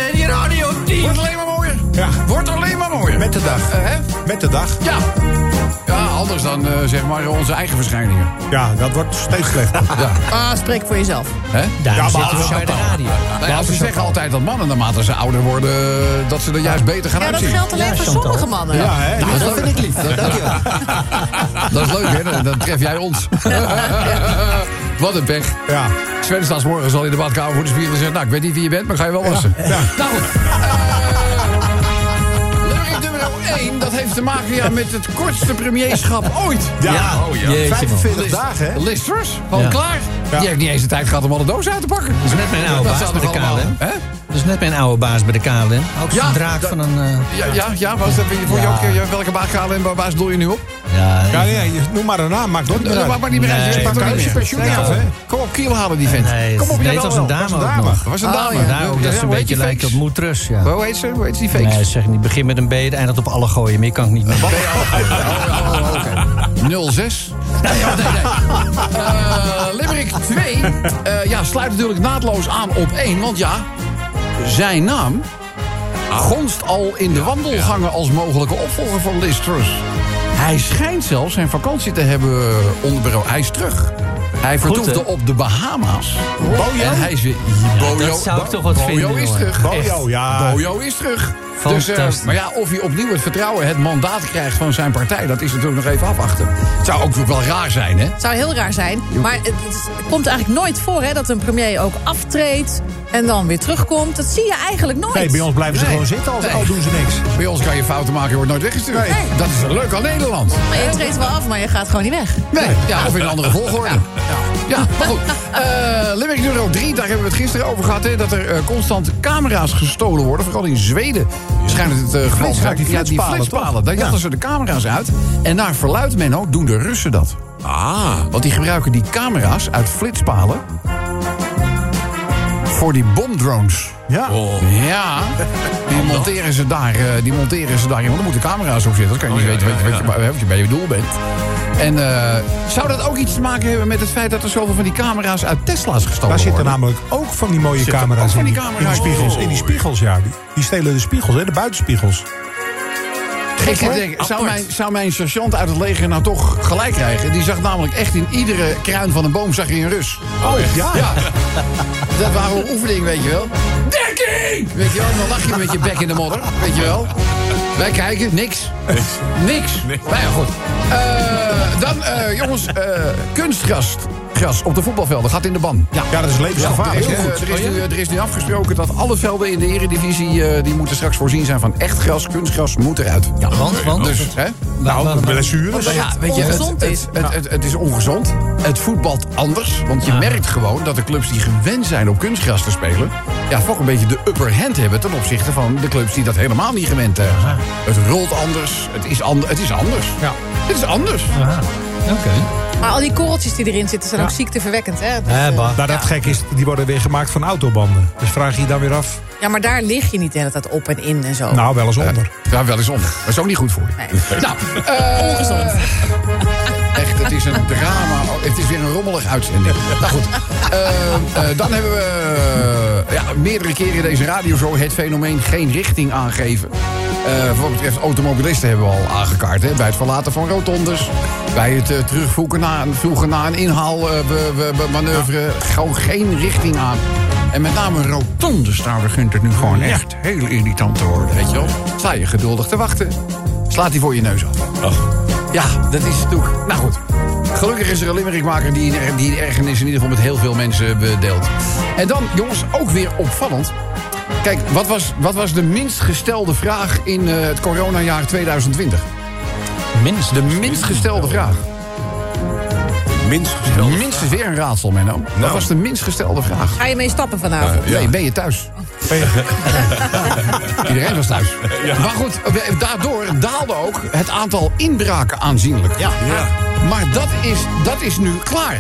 Ja. Wordt alleen maar mooier. Met de dag. Eh, hè? Met de dag. Ja. Ja, anders dan eh, zeg maar onze eigen verschijningen. Ja, dat wordt steeds slechter. [laughs] Ja. Ah, spreek voor jezelf. Hè? Daarom Ja, zitten we bij de radio. Nou ja, ze zeggen altijd dat mannen naarmate ze ouder worden... dat ze er juist beter gaan Ja, dat uitzien. geldt alleen Ja, voor Chantal. sommige mannen. Ja, hè? Nou, Dat vind ik lief. Dankjewel. Dat is leuk, hè? Dan, dan tref jij ons. [laughs] Wat een pech. Ja. Sven staat 's morgens al in de badkamer voor de spiegel en zegt... nou, ik weet niet wie je bent, maar ga je wel wassen. Ja. Nou goed. Leuk nummer 1, dat heeft te maken ja, met het kortste premierschap ooit. Ja. Oh ja. Jeetje, man. 45 dagen, hè? Liz Truss, gewoon Ja. klaar. Ja. Die heeft niet eens de tijd gehad om alle dozen uit te pakken. Dat is net mijn oude baas bij de KLM. hè? Dat is net mijn oude baas bij de KLM. Ook zo'n Ja, draak van een... eh, Ja, ja, ja was dat, voor je ook, eh, welke baas waar baas doe je nu op? ja, Ja, nee, noem maar een naam. Maakt ook niet uit. maakt maar niet meer uit. Je pakt er je pensioen af? Kom op, kiel halen die vent. Nee, Kom op, nee, het was wel een dame was een ook dame. nog. was een Ah, dame. ja. Ook dat ze een beetje lijkt op moetrus, ja. Hoe heet ze? Hoe heet die fakes? Nee, zeg niet. Begin met een B, het eindigt op alle gooien. Meer kan ik niet meer. Oh, oh, oké. 06. Nee, nee, nee. Limerick 2. Eh, ja, sluit natuurlijk naadloos aan op één. Want ja, zijn naam gonst al in de wandelgangen als mogelijke opvolger van Liz Truss. Hij schijnt zelfs zijn vakantie te hebben onderbroken. Hij is terug. Hij vertoefde op de Bahama's. En hij is weer... Bojo, dat zou ik toch wat Bojo vinden, is hoor. terug. Bojo, ja. Bojo is terug. Dus, eh, maar ja, of hij opnieuw het vertrouwen, het mandaat krijgt van zijn partij... dat is natuurlijk nog even afwachten. Het zou ook wel raar zijn, hè? Het zou heel raar zijn. Maar het, het komt eigenlijk nooit voor hè, dat een premier ook aftreedt en dan weer terugkomt. Dat zie je eigenlijk nooit. Nee, bij ons blijven ze Nee. gewoon zitten, als, Nee. al doen ze niks. Bij ons kan je fouten maken, je wordt nooit weggestuurd. Nee. Dat is leuk aan Nederland. Maar je treedt wel af, maar je gaat gewoon niet weg. Nee, ja, of in een andere volgorde. Ja, ja maar goed. Eh Limerick nummer 3, daar hebben we het gisteren over gehad. Hè, dat er eh, constant camera's gestolen worden. Vooral in Zweden schijnt het het eh, geval te Flits- zijn. die flitspalen, flitspalen. Daar jatten ze de camera's uit. En naar verluidt men ook, doen de Russen dat. Ah. Want die gebruiken die camera's uit flitspalen... voor die bomdrones. Ja. Ja, die monteren ze daar, eh, die monteren ze daarin. Want er moeten camera's op zitten. Dan kan je niet Oh, ja, weten ja, wat, je, wat, je, wat je bij je doel bent. En eh, zou dat ook iets te maken hebben met het feit dat er zoveel van die camera's uit Tesla's gestolen Daar zitten worden? namelijk ook van die mooie Zitten ook camera's in die in die spiegels. Oh. In die spiegels, ja. Die, die stelen de spiegels, hè, de buitenspiegels. Zou, mijn, zou mijn sergeant uit het leger nou toch gelijk krijgen? Die zag namelijk echt in iedere kruin van een boom zag je een Rus. Oh, ja. Ja. [laughs] Dat waren wel oefeningen, weet je wel. Dekking! Weet je wel, dan lag je met je bek in de modder, weet je wel. Wij kijken, niks. Niks. Nou ja, goed. Eh, dan, eh, jongens, eh, kunstgras gras op de voetbalvelden gaat in de ban. Ja, Ja, dat is levensgevaarlijk. er, is, hè. eh, er, is nu, er is nu afgesproken dat alle velden in de eredivisie... eh, die moeten straks voorzien zijn van echt gras. Kunstgras moet eruit. Ja, want- want? Dus, hè? Nou, blessures. Nou ja, weet je, het, het, is. het, het, het is ongezond. Het voetbalt anders. Want je merkt gewoon dat de clubs die gewend zijn op kunstgras te spelen... ja, toch een beetje de upper hand hebben... ten opzichte van de clubs die dat helemaal niet gewend zijn. Het rolt anders. Het is, ander, het is anders. Ja. Het is anders. Oké. Maar al die korreltjes die erin zitten zijn ook ziekteverwekkend. Hè? Dus, Eh, eh, bah. Nou, dat gek is, die worden weer gemaakt van autobanden. Dus vraag je je dan weer af. ja, maar daar lig je niet de hele tijd op en in en zo. Nou, wel eens onder. Ja, wel eens onder. Dat is ook niet goed voor je. Nee. [laughs] Nou, eh, Ongezond. [laughs] Echt, het is een drama. Het is weer een rommelig uitzending. Nou goed, eh, eh, dan hebben we eh, ja, meerdere keren in deze radioshow het fenomeen geen richting aangeven. Eh, wat betreft automobilisten hebben we al aangekaart. Hè, bij het verlaten van rotondes. Bij het eh, terugvoegen naar een inhaalmanoeuvre. Gewoon geen richting aan. En met name rotondes, daar begint het nu gewoon echt heel irritant te worden. Weet je wel? Sta je geduldig te wachten. Slaat hij voor je neus af. Ja, dat is natuurlijk... Nou goed. Gelukkig is er een limmerikmaker die, die de ergernis in ieder geval met heel veel mensen bedeelt. En dan, jongens, ook weer opvallend. Kijk, wat was, wat was de minst gestelde vraag in eh, het coronajaar 2020? Minst. De minst gestelde vraag. Minst gesteld. Minstens weer een raadsel, Menno. Wat was de minst gestelde vraag? Ga je mee stappen vanavond? Ja. Nee, ben je thuis? [laughs] Iedereen was thuis. Maar goed, daardoor daalde ook het aantal inbraken aanzienlijk. Ja. Maar dat is, dat is nu klaar.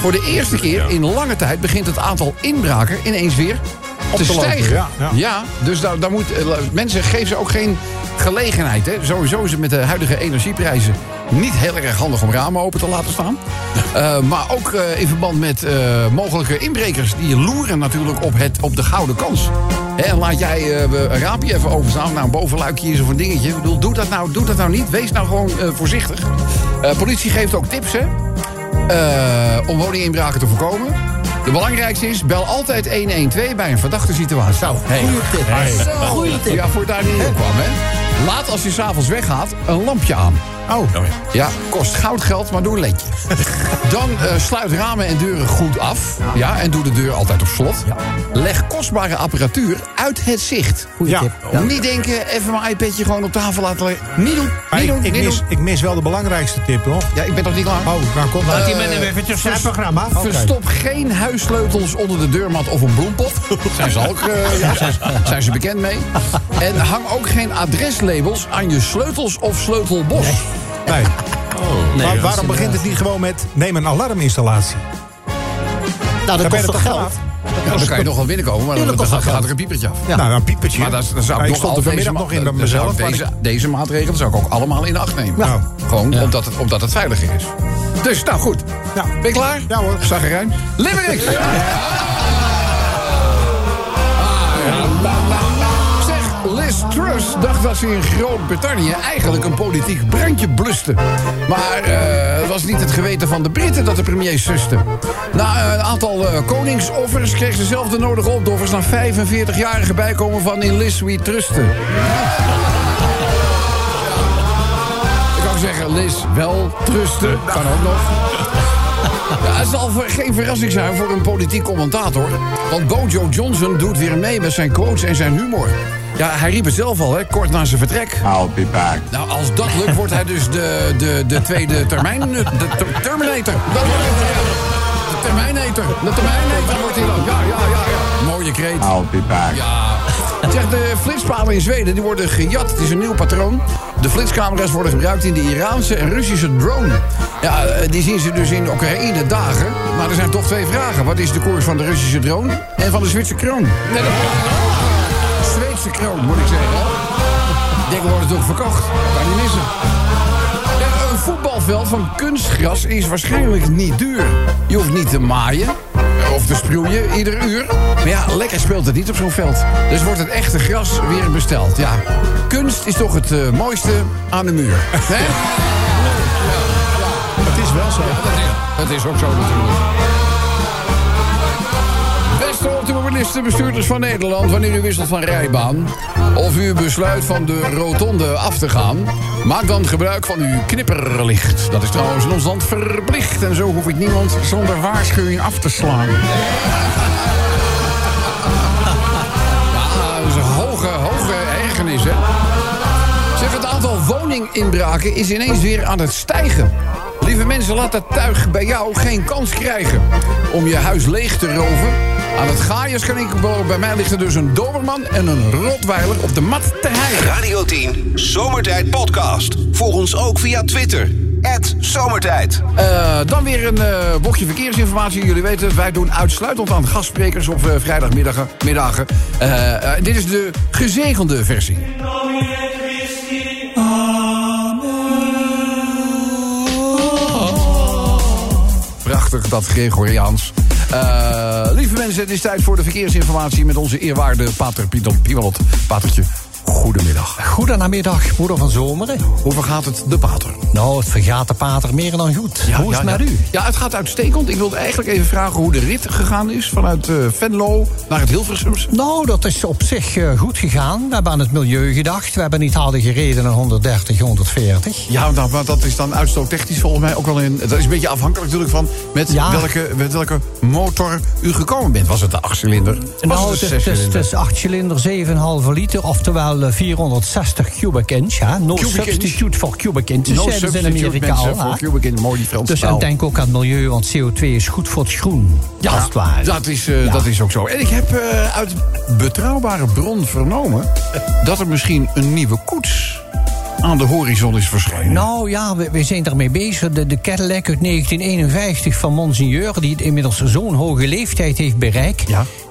Voor de eerste keer in lange tijd begint het aantal inbraken ineens weer te, te lopen, stijgen. ja, ja. dus daar, daar moet, eh, mensen geven ze ook geen gelegenheid. Hè. Sowieso is het met de huidige energieprijzen niet heel erg handig om ramen open te laten staan. Eh, maar ook eh, in verband met mogelijke inbrekers. Die loeren natuurlijk op, het, op de gouden kans. Hè, en laat jij een raampje even openstaan. Nou, een bovenluikje is of een dingetje. Ik bedoel, doe dat nou, doe dat nou niet. Wees nou gewoon voorzichtig. Politie geeft ook tips, hè. om woninginbraken te voorkomen. De belangrijkste is, bel altijd 112 bij een verdachte situatie. Zo, Goeie tip. Hey. Goeie tip. Ja, voor daar niet op kwam, hè. Laat als je s'avonds weggaat een lampje aan. Oh, Ja, kost goud geld, maar doe een letje. [laughs] Dan eh, sluit ramen en deuren goed af. Ja, en doe de deur altijd op slot. Leg kostbare apparatuur uit het zicht. Goeie Ja. tip. Ja. Niet denken, even mijn iPadje gewoon op tafel laten leggen. Niet doen, maar niet ik, doen, ik, niet mis, doen. ik mis wel de belangrijkste tip nog. Ja, ik ben nog niet klaar. Oh, nou komt Eh, Die met een eventjes zijn programma. Verstop geen huissleutels onder de deurmat of een bloempot. [laughs] Zijn ze ook eh, ja, zijn, zijn ze bekend mee. En hang ook geen adreslabels aan je sleutels of sleutelbos. Nee. Nee, maar waarom begint het niet gewoon met neem een alarminstallatie? Nou, dat kost je toch geld? Ja, dan kan je nog wel binnenkomen, maar dan, dan gaat, er een piepertje af. Ja. Nou, een piepertje. Maar dat, dat zou Ja, ik ik nog stond er vanmiddag nog in bij dan zou mezelf. ik Deze, ik- deze maatregelen zou ik ook allemaal in acht nemen. Nou. Gewoon omdat, het, omdat het veiliger is. Dus, nou goed. Ja. Ben je klaar? Ja, hoor. Zag eruit. Limerick! [laughs] Liz Truss dacht dat ze in Groot-Brittannië eigenlijk een politiek brandje bluste. Maar eh, het was niet het geweten van de Britten dat de premier suste. Na een aantal eh, koningsoffers kreeg ze zelf de nodige opoffers... na 45-jarige bijkomen van in Liz we trusten. Ik zou zeggen, Liz, wel trusten. Kan ook nog. Ja, het zal geen verrassing zijn voor een politiek commentator. Want Bojo Johnson doet weer mee met zijn quotes en zijn humor. Ja, hij riep het zelf al, hè, kort na zijn vertrek. I'll be back. Nou, als dat lukt, wordt hij dus de, de, de tweede termijn... De ter- Terminator. Dat wordt. De termijneter. De termijneter wordt hij dan. Ja, ja, ja, ja. Mooie kreet. I'll be back. Ja. Zeg, de flitspalen in Zweden die worden gejat. Het is een nieuw patroon. De flitscamera's worden gebruikt in de Iraanse en Russische drone. Ja, eh, die zien ze dus in Oekraïne dagen. Maar er zijn toch twee vragen. Wat is de koers van de Russische drone en van de Zwitserse kroon? Nee, dat... Zweedse kroon, moet ik zeggen. Dingen worden toch verkocht. Kan niet missen. Voetbalveld van kunstgras is waarschijnlijk niet duur. Je hoeft niet te maaien of te sproeien ieder uur. Maar ja, lekker speelt het niet op zo'n veld. Dus wordt het echte gras weer besteld. Ja, kunst is toch het eh, mooiste aan de muur. Hè? Het is wel zo. Dat is ook zo natuurlijk. Automobilisten, bestuurders van Nederland... wanneer u wisselt van rijbaan... of u besluit van de rotonde af te gaan... maak dan gebruik van uw knipperlicht. Dat is trouwens in ons land verplicht... en zo hoef ik niemand zonder waarschuwing af te slaan. [laughs] Dat is een hoge, hoge ergernis, hè? Zeg, het aantal woninginbraken is ineens weer aan het stijgen. Lieve mensen, laat dat tuig bij jou geen kans krijgen om je huis leeg te roven. Aan het Gaius-kanikenbureau bij mij ligt er dus een doberman en een rotweiler op de mat te hijgen. Radio 10, Zomertijd Podcast. Volg ons ook via Twitter. Zomertijd. Eh, dan weer een eh bochtje verkeersinformatie. Jullie weten, wij doen uitsluitend aan gastsprekers op eh, vrijdagmiddagen. Middagen. Dit is de gezegende versie. Prachtig, dat Gregoriaans. Eh, lieve mensen, het is tijd voor de verkeersinformatie... met onze eerwaarde pater Pieter Piewald. Patertje, goedemiddag. Goedenamiddag, moeder van Zomeren. Hoe vergaat het de pater? Nou, het vergaat de pater meer dan goed. hoe is het met ja. u? Ja, het gaat uitstekend. Ik wilde eigenlijk even vragen hoe de rit gegaan is... vanuit eh, Venlo naar het Hilversums. Nou, dat is op zich eh, goed gegaan. We hebben aan het milieu gedacht. We hebben niet harder gereden dan 130, 140. Ja, nou, maar dat is dan uitstoottechnisch volgens mij ook wel een... Dat is een beetje afhankelijk natuurlijk van met, welke, met welke motor u gekomen bent. Was het de achtcilinder? Was Nou, het is 8 cilinder, 7,5 liter, oftewel eh, 460 cubic inch. Hè? No Cubic inch. substitute for cubic inch. Dus No ze in substitute, Amerika al. voor cubic inch. Mooi die Dus en denk ook aan het milieu, want CO2 is goed voor het groen. als het ware. dat is, eh, Ja. dat is ook zo. En ik heb eh, uit betrouwbare bron vernomen... dat er misschien een nieuwe koets aan de horizon is verschenen. Nou ja, we, we zijn daarmee bezig. De, de Cadillac uit 1951 van Monseigneur... die inmiddels zo'n hoge leeftijd heeft bereikt...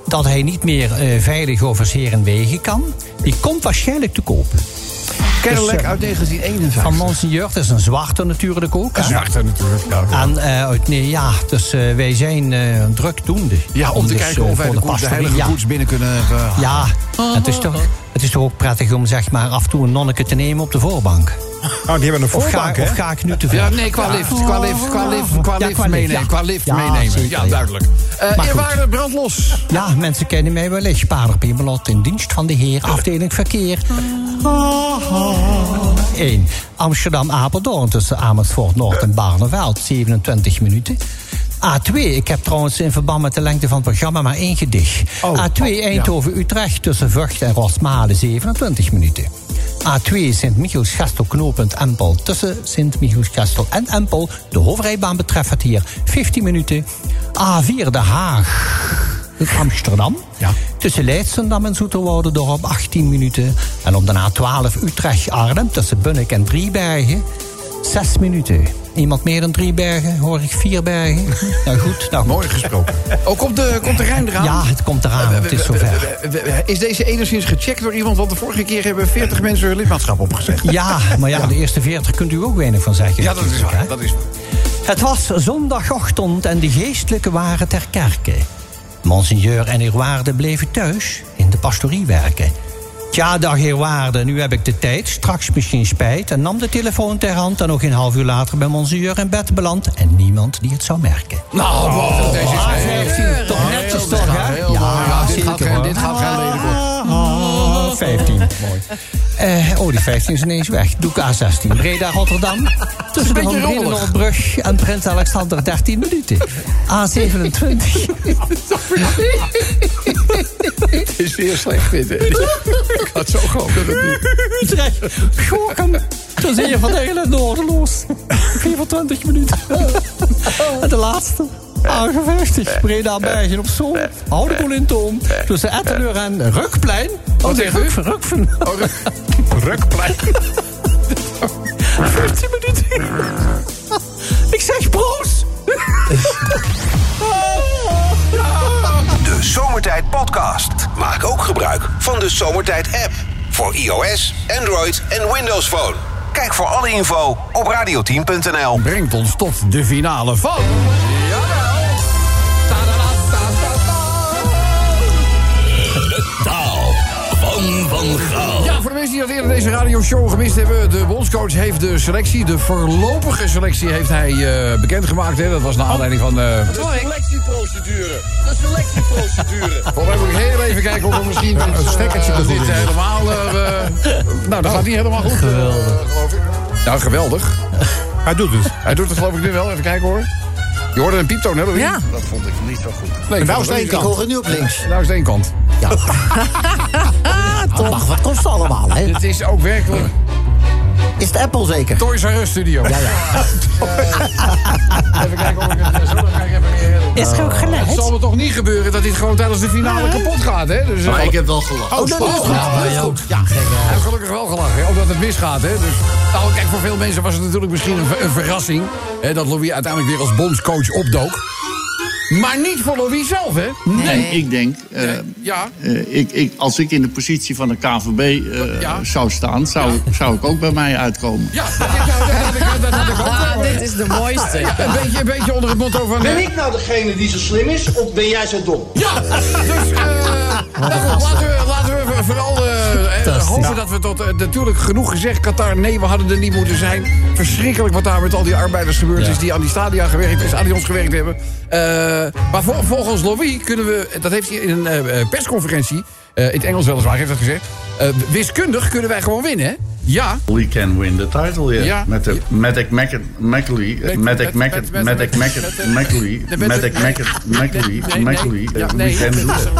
dat hij niet meer eh, veilig over zeer en wegen kan... die komt waarschijnlijk te koop. Cadillac Dus, eh, uit 1951. Van Monseigneur, dat is een zwarte natuurlijk ook. Een zwarte natuurlijk, ja. ja. En eh, uit, nee, ja, dus wij zijn eh drukdoende. Ja, om te dus, kijken of wij voor de, koets, de pastorie, heilige ja. koets binnen kunnen Ja, het is, toch, het is toch ook prettig om zeg maar, af en toe een nonneke te nemen op de voorbank. Oh, die hebben een Of ga, voorbank, hè? of ga ik nu te ver? Ja, nee, qua lift. Qua lift, qua lift, qua Ja, lift qua lift, meenemen. ja. Qua lift Ja, meenemen. zeker, ja, duidelijk. Eh goed. eerwaarde, brandlos. Ja, mensen kennen mij wellicht. Pader Pimelot in dienst van de heer, afdeling verkeer. 1. Amsterdam-Apeldoorn tussen Amersfoort Noord en Barneveld, 27 minuten. A2, ik heb trouwens in verband met de lengte van het programma maar één gedicht. A2 Eindhoven-Utrecht tussen Vught en Rosmalen, 27 minuten. A2 Sint-Michiels-Gestel knooppunt Empel tussen Sint-Michiels-Gestel en Empel. De hoofdrijbaan betreft het hier 15 minuten. A4 De Haag. Amsterdam. Tussen Leidschendam en Zoeterwoudendorp 18 minuten. En op de A12 Utrecht-Arnhem tussen Bunnik en Driebergen 6 minuten. Iemand meer dan Driebergen? Hoor ik vier bergen? [laughs] Nou goed. Nou, Mooi gesproken. Oh, komt de, komt de Rijn eraan? Ja, het komt eraan. Het is zover. Is deze enigszins gecheckt door iemand? Want de vorige keer hebben 40 mensen hun lidmaatschap opgezegd. [laughs] Ja, maar ja, de eerste 40 kunt u ook weinig van zeggen. Ja, dat is waar. hè. Dat is waar. Het was zondagochtend en de geestelijke waren ter kerke. Monseigneur en uw waarde bleven thuis in de pastorie werken. Tja, dag heer Waarde, nu heb ik de tijd, straks misschien spijt... en nam de telefoon ter hand en nog een half uur later... bij monsieur in bed beland. En niemand die het zou merken. Nou, wow, deze is. Toch netjes toch, hè? Ja, dit, gaat dit gaat 15. [laughs] Mooi. Eh, oh, die 15 is ineens weg. Doe ik A16. Breda, Rotterdam. [laughs] Tussen de Van rommelig. Brug en Prins Alexander 13 minuten. A27. [laughs] Het is weer slecht dit, hè. Ik had zo gehoopt dat het niet... Utrecht, Gorkum. Dan zie je van Nederland noordeloos. 24 minuten. En de laatste. A50, Breda Bergen op Zoom. Houdeboel in Toom. Tussen Etteleur en Rukplein. U? Ruk, Rukven. [laughs] Oh, Rukplein. 15 minuten. Ik zeg broos. De Zomertijd Podcast. Maak ook gebruik van de Zomertijd app. Voor iOS, Android en Windows Phone. Kijk voor alle info op radioteam.nl. Brengt ons tot de finale van... mensen die dat eerder deze radioshow gemist hebben... de bondscoach heeft de selectie, de voorlopige selectie... heeft hij eh, bekendgemaakt. Hè. Dat was naar aanleiding van... eh De selectieprocedure. De selectieprocedure. [laughs] Volgens mij moet ik heel even kijken of we misschien... Een stekkertje eh, er goed dit helemaal... eh, eh, nou, dat gaat niet helemaal goed. Geweldig. geloof ik. Nou, geweldig. Hij doet het. Hij doet het geloof ik nu wel. Even kijken hoor. Je hoorde een pieptoon, hè? Louis? Ja. Dat vond ik niet zo goed. Nee, En nou is het één kant. Ik hoor het nu op links. Nou is het één kant. Dat [laughs] mag wat kosten allemaal, hè? Het is ook werkelijk Is het Apple zeker? Toys R Us Studio. Ja, ja. Even kijken of ik het zo. Ik even weer. Is er ook geluid? Het zal me toch niet gebeuren dat dit gewoon tijdens de finale kapot gaat, hè? Dus, Maar ik heb wel gelachen. Oh, dat is goed. dat is goed. Ja, wel gelachen, hè, omdat het misgaat. Hè? Dus, nou, kijk, voor veel mensen was het natuurlijk misschien een, ver- een verrassing... Hè, dat Louis uiteindelijk weer als bondscoach opdook. Maar niet voor Louis zelf, hè? Nee, ik denk, eh, Ja. eh, ik, ik, als ik in de positie van de KVB eh, Ja. zou staan, zou, zou ik ook bij mij uitkomen. Ja, dat, dat, dat, had ik- dat had ik ook Ah, wel. dit is de mooiste. Een beetje, een beetje onder het motto van... Ben ik nou degene die zo slim is, of ben jij zo dom? Ja, [laughs] dus eh, nou laten, we, laten we vooral eh, eh, hopen dat we tot... eh, natuurlijk genoeg gezegd, Qatar, nee, we hadden er niet moeten zijn. Verschrikkelijk wat daar met al die arbeiders gebeurd is... die aan die stadia gewerkt, is, aan die ons gewerkt hebben. Maar vol- volgens Louis kunnen we... Dat heeft hij in een persconferentie... in het Engels weliswaar heeft dat gezegd... wiskundig kunnen wij gewoon winnen, hè? Ja. We can win the title. Ja. Met de Matic Mackley. Met- Matic met- met- met- Matic met- met- Mackley. met- Matic Mackley. ja, We can do that.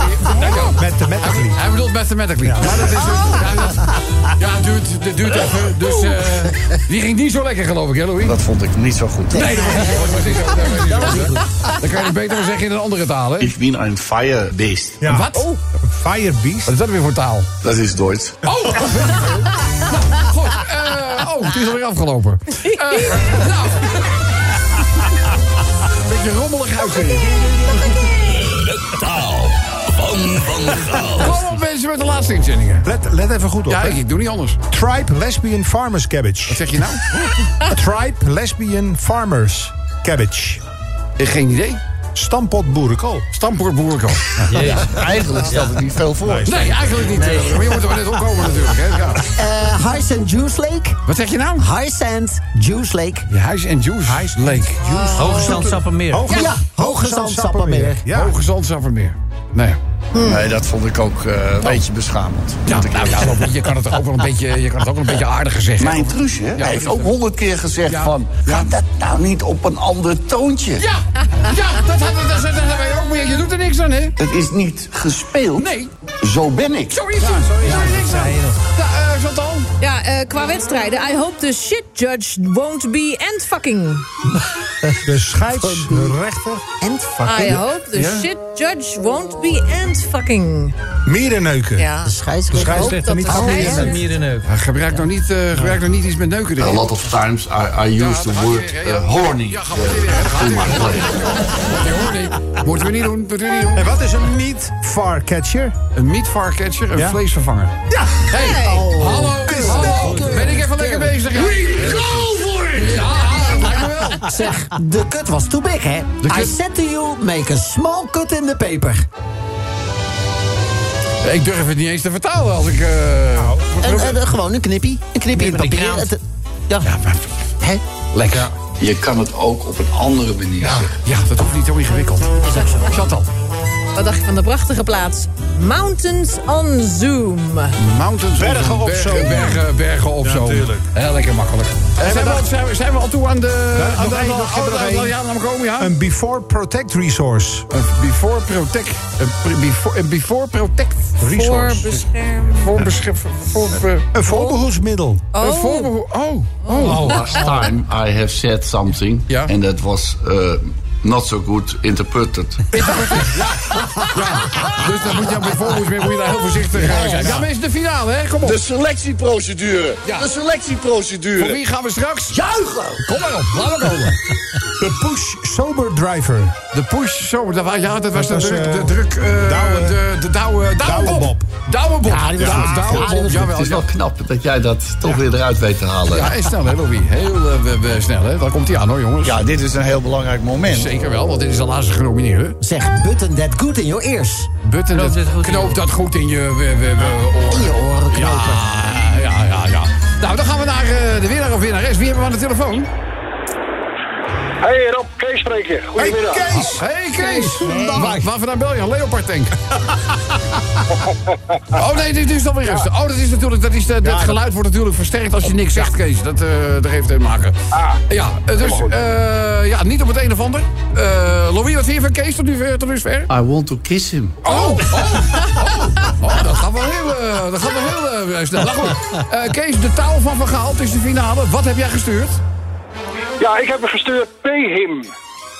Mathematically. Hij bedoelt mathematically. Ja, dat is ja, duurt, duurt even. Dus eh, die ging niet zo lekker, geloof ik, hè, Louis? Dat vond ik niet zo goed. Nee, dat was niet zo. Zo. Dat. Dan kan je het beter zeggen in een andere taal, hè? Ik ben een firebeest. Ja. Wat? Oh, Firebeast. wat is dat weer voor taal? Dat is Duits. Oh, [laughs] oh, het is alweer afgelopen. [laughs] Eh, nou. Beetje rommelig uitzien. De taal van Van Gaal. Kom op, mensen met de laatste inzendingen. Let, let even goed op. Ja, hè. ik, doe niet anders. Tribe Lesbian Farmers Cabbage. Wat zeg je nou? [laughs] Tribe Lesbian Farmers Cabbage. Geen idee. Stampot boerenkool. Stampoort boerenkool. Eigenlijk stelt het niet veel voor. Nee, eigenlijk niet. Maar je moet er maar net opkomen natuurlijk. Hè? Ja. Eh, High Sand Juice Lake. Wat zeg je nou? High Sand Juice Lake. Ja, en Juice Lake. Hoge Zandsappermeer. Hoge Ja, Hoge Zandsappermeer. Ja. Hoge Zandsappermeer. Nou ja. Nee, dat vond ik ook eh, een beetje beschamend. Ja, nou, ja, je kan het ook wel een beetje, je kan het ook wel een beetje aardiger zeggen. Mijn truusje Ja, heeft ook honderd keer gezegd Ja. van... Ja. Ga dat nou niet op een ander toontje. Ja, ja, dat hadden dat, wij ook meer. Je doet er niks aan, hè? Het is niet gespeeld. Nee. Zo ben ik. Zo is het. Zo is niks aan. Ja, eh, Chantal? Ja, eh, qua wedstrijden. I hope the shit judge won't be end fucking. [laughs] De scheidsrechter. En I fucking. hope the shit judge won't be end fucking. Mierenneuken. Ja. De scheidsrechter. De scheidsrechter dat niet afleren. scheidsrechter- gebruik nog niet, eh, gebruik nog niet iets met neuken A lot of times I, I Ja, use the word hij uh, ja. horny Ja, we hè. Ja, nee. Moeten we niet doen, moeten we niet doen. En wat is een meat far catcher? Een meatfarcatcher, een Ja. vleesvervanger. Ja. Hey, hallo, hallo. Ben ik even lekker bezig? Ja. Go for it! Ja. Zeg, de kut was too big, hè? I said to you, make a small cut in the paper. Ik durf het niet eens te vertalen als ik... eh, En, en, gewoon een knippie. Een knippie in papier. Het- ja. Hè? Lekker. Je kan het ook op een andere manier Ja, zeggen. ja, dat hoeft niet zo ingewikkeld. Chantal. Wat dacht je van de prachtige plaats? Mountains on Zoom. Mountains Bergen op bergen, zoom. Bergen, bergen op Ja, zoom. tuurlijk. Heel lekker makkelijk. Eh, zijn, we al, zijn, we, zijn we al toe aan de... aan nog de één. Ja, laat maar komen, ja. Een Before Protect Resource. Een before protect... Een pre- before, een before protect... Voor Resource. bescherm. Voor beschef... Voor... Voor... Een voorbehoedsmiddel. Een Oh, voorbehoed... Oh, oh. Last time I have said something Ja. and that was uh, not so good interpreted. Dus dan moet je bij voorbehoed moet je daar heel voorzichtig eh, zijn. Ja, mensen, de finale, hè? Kom op. De selectieprocedure. Ja. De selectieprocedure. Voor wie gaan we straks? Juichen! Kom maar op, laten we komen. De Push Sober Driver. De push, dat, wa- ja, dat was de was, druk, eh, de druk, eh, Douwe- de, de douwe, douwe Bob. Bob. Douwe Bob. Ja, die was douwe Ja, Bob. Het is ja. wel knap dat jij dat toch weer eruit weet te halen. Ja, en snel, hè, Louis? Heel eh, snel, hè? Daar komt hij aan, hoor, jongens. Ja, dit is een heel belangrijk moment. Zeker wel, want dit is de laatste genomineerde. Zeg, button that good in your ears. Button, Knoop dat, dit goed in knoop je- dat goed in je we, we, we, oren. In je oren knopen. Ja, ja, ja, ja. Nou, dan gaan we naar eh, de winnaar of winnares. Wie hebben we aan de telefoon? Hey Rob, Kees spreken. Goedemiddag. Hey, Kees! Hey, Kees! Waar, waar vandaan bel je? Een Leopard tank. [laughs] oh nee, dit is dan weer rustig. Oh, dat is natuurlijk, dat is de, dat geluid wordt natuurlijk versterkt als je niks zegt, Kees. Dat, eh dat heeft te maken. Ja, eh, dus eh, ja, niet op het een of ander. Eh Louis, wat vind je van Kees tot, nu, tot dusver? I want to kiss him. Oh, oh, oh, oh, dat gaat wel heel, dat gaat wel heel snel. Goed, Kees, de taal van Van Gaal, het is de finale. Wat heb jij gestuurd? Ja, ik heb hem gestuurd. Pay him.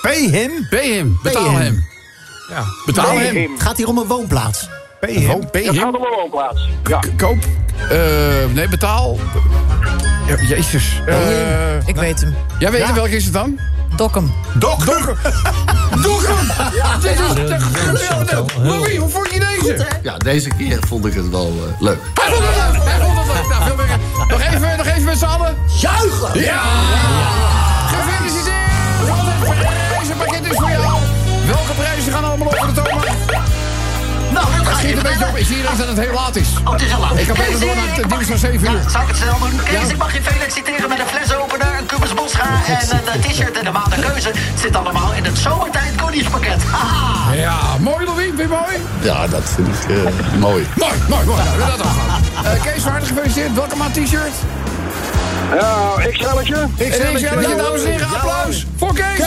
Pay him. Pay hem, betaal hem. hem. Ja. Betaal Pay hem. him. Het gaat hier om een woonplaats. Pay him. Oh, pay Dat hem. gaat om een woonplaats. Ja. K- Koop. Eh, nee, betaal. Ja, jezus. Eh, ik weet hem. jij weet het, welke is het dan? Dokkum. Dok. Dokken. Dokken. Dit is te geweldig. Louis, hoe vond je deze? Ja, deze keer vond ik het wel eh, leuk. Hij vond het leuk. Hij vond het leuk. Nou, veel meer. Nog even, nog even met z'n allen. Juichen! Ja! Schiet je een beetje op. Ik zie ineens dat het heel laat is. Oh, het is al laat. Ik heb even door naar het nieuws van 7 uur. Ja, zal ik het snel doen? Kees, Ja. ik mag je feliciteren met een flesopener, een kubus bosga en een eh, t-shirt en een maand keuze. Het zit allemaal in het zomertijd Koningspakket. [laughs] Haha! Ja, mooi Louis, vind je mooi? Ja, dat vind ik eh, mooi. Mooi, mooi, mooi. Nou, dat ook gaan. Eh, Kees, van harte gefeliciteerd. Welke maat t-shirt? Ja, ik stelletje. Ik zeg je, dames en heren, applaus voor Kees.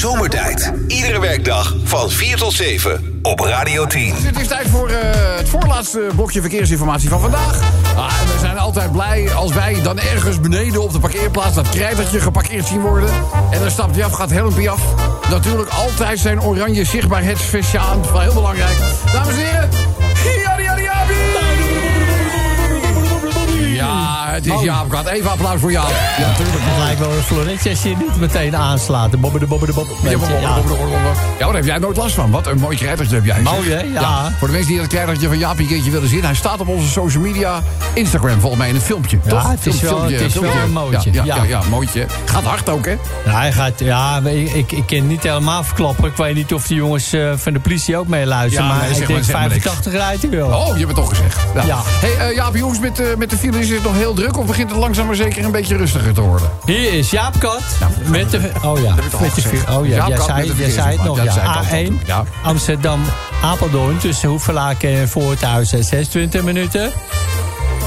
Zomertijd. Iedere werkdag van 4 tot 7 op Radio 10. Dus het is tijd voor eh, het voorlaatste blokje verkeersinformatie van vandaag. Ah, we zijn altijd blij als wij dan ergens beneden op de parkeerplaats... dat krijtertje geparkeerd zien worden. En dan stapt hij af, gaat helmpje af. Natuurlijk altijd zijn oranje zichtbaarheidsvestje aan. Wel heel belangrijk. Dames en heren, het is Jaap. Gaat even applaus voor Jaap. Ja, natuurlijk. Het lijkt wel een Florentje als je niet meteen aanslaat. De bobbe de bobbe de. Ja, maar daar heb jij nooit last van. Wat een mooi krijtertje heb jij. Mooi, hè? Ja. Voor de mensen die dat krijtertje van Jaapie een keertje willen zien... hij staat op onze social media, Instagram volgens mij, in een filmpje. Ja, toch? het is wel- het is wel een mooitje, Ja, ja, ja, ja. ja, mooitje. Gaat hard ook, hè? Ja, hij gaat, ja, ik, ik, ik kan het niet helemaal verklappen. Ik weet niet of de jongens eh, van de politie ook meeluisteren. Ja, maar nee, ik denk zeg maar niks. 85 rijdt hij wel. Oh, je hebt het toch gezegd. Ja. Ja. Hey, eh, Jaap, jongens, met, eh, met de file is het nog heel druk... of begint het langzaam maar zeker een beetje rustiger te worden? Hier is Jaap Kat. met de, oh ja, met de, oh ja, Jaap jij zei, met de jij zei het nog. Ja, Ja, dat zei ik A1, al. Ja. Amsterdam, Apeldoorn tussen Hoevelaken en Voorthuizen 26 minuten.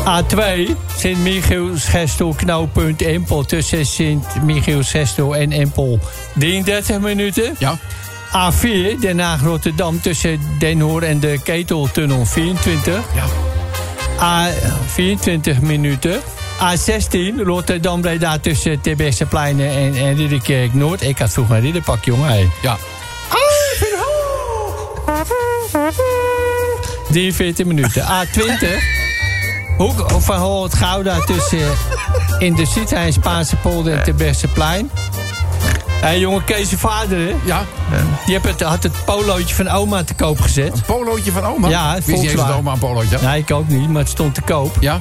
A2, Sint-Michiels-Gestel, knooppunt Empel tussen Sint-Michiels-Gestel en Empel 33 minuten. Ja. A4, Den Haag-Rotterdam tussen Den Hoor en de Keteltunnel 24. Ja. A24 minuten. A16, Rotterdam-Breda tussen Terbrechtseplein en, en Ridderkerk Noord. Ik had vroeger een ridderpak, jongen. Hey. Ja. 43 minuten. A20. Hoek van Holland Gouda tussen in de Zietijn, Spaanse polder en Terbrechtseplein. Hé, hey, jongen, Kees' vader, hè? Ja. Die het, had het polootje van oma te koop gezet. Een polootje van oma? Ja, Wist eens dat Volkswagen. oma een polootje had? Nee, ik ook niet, maar het stond te koop. Ja.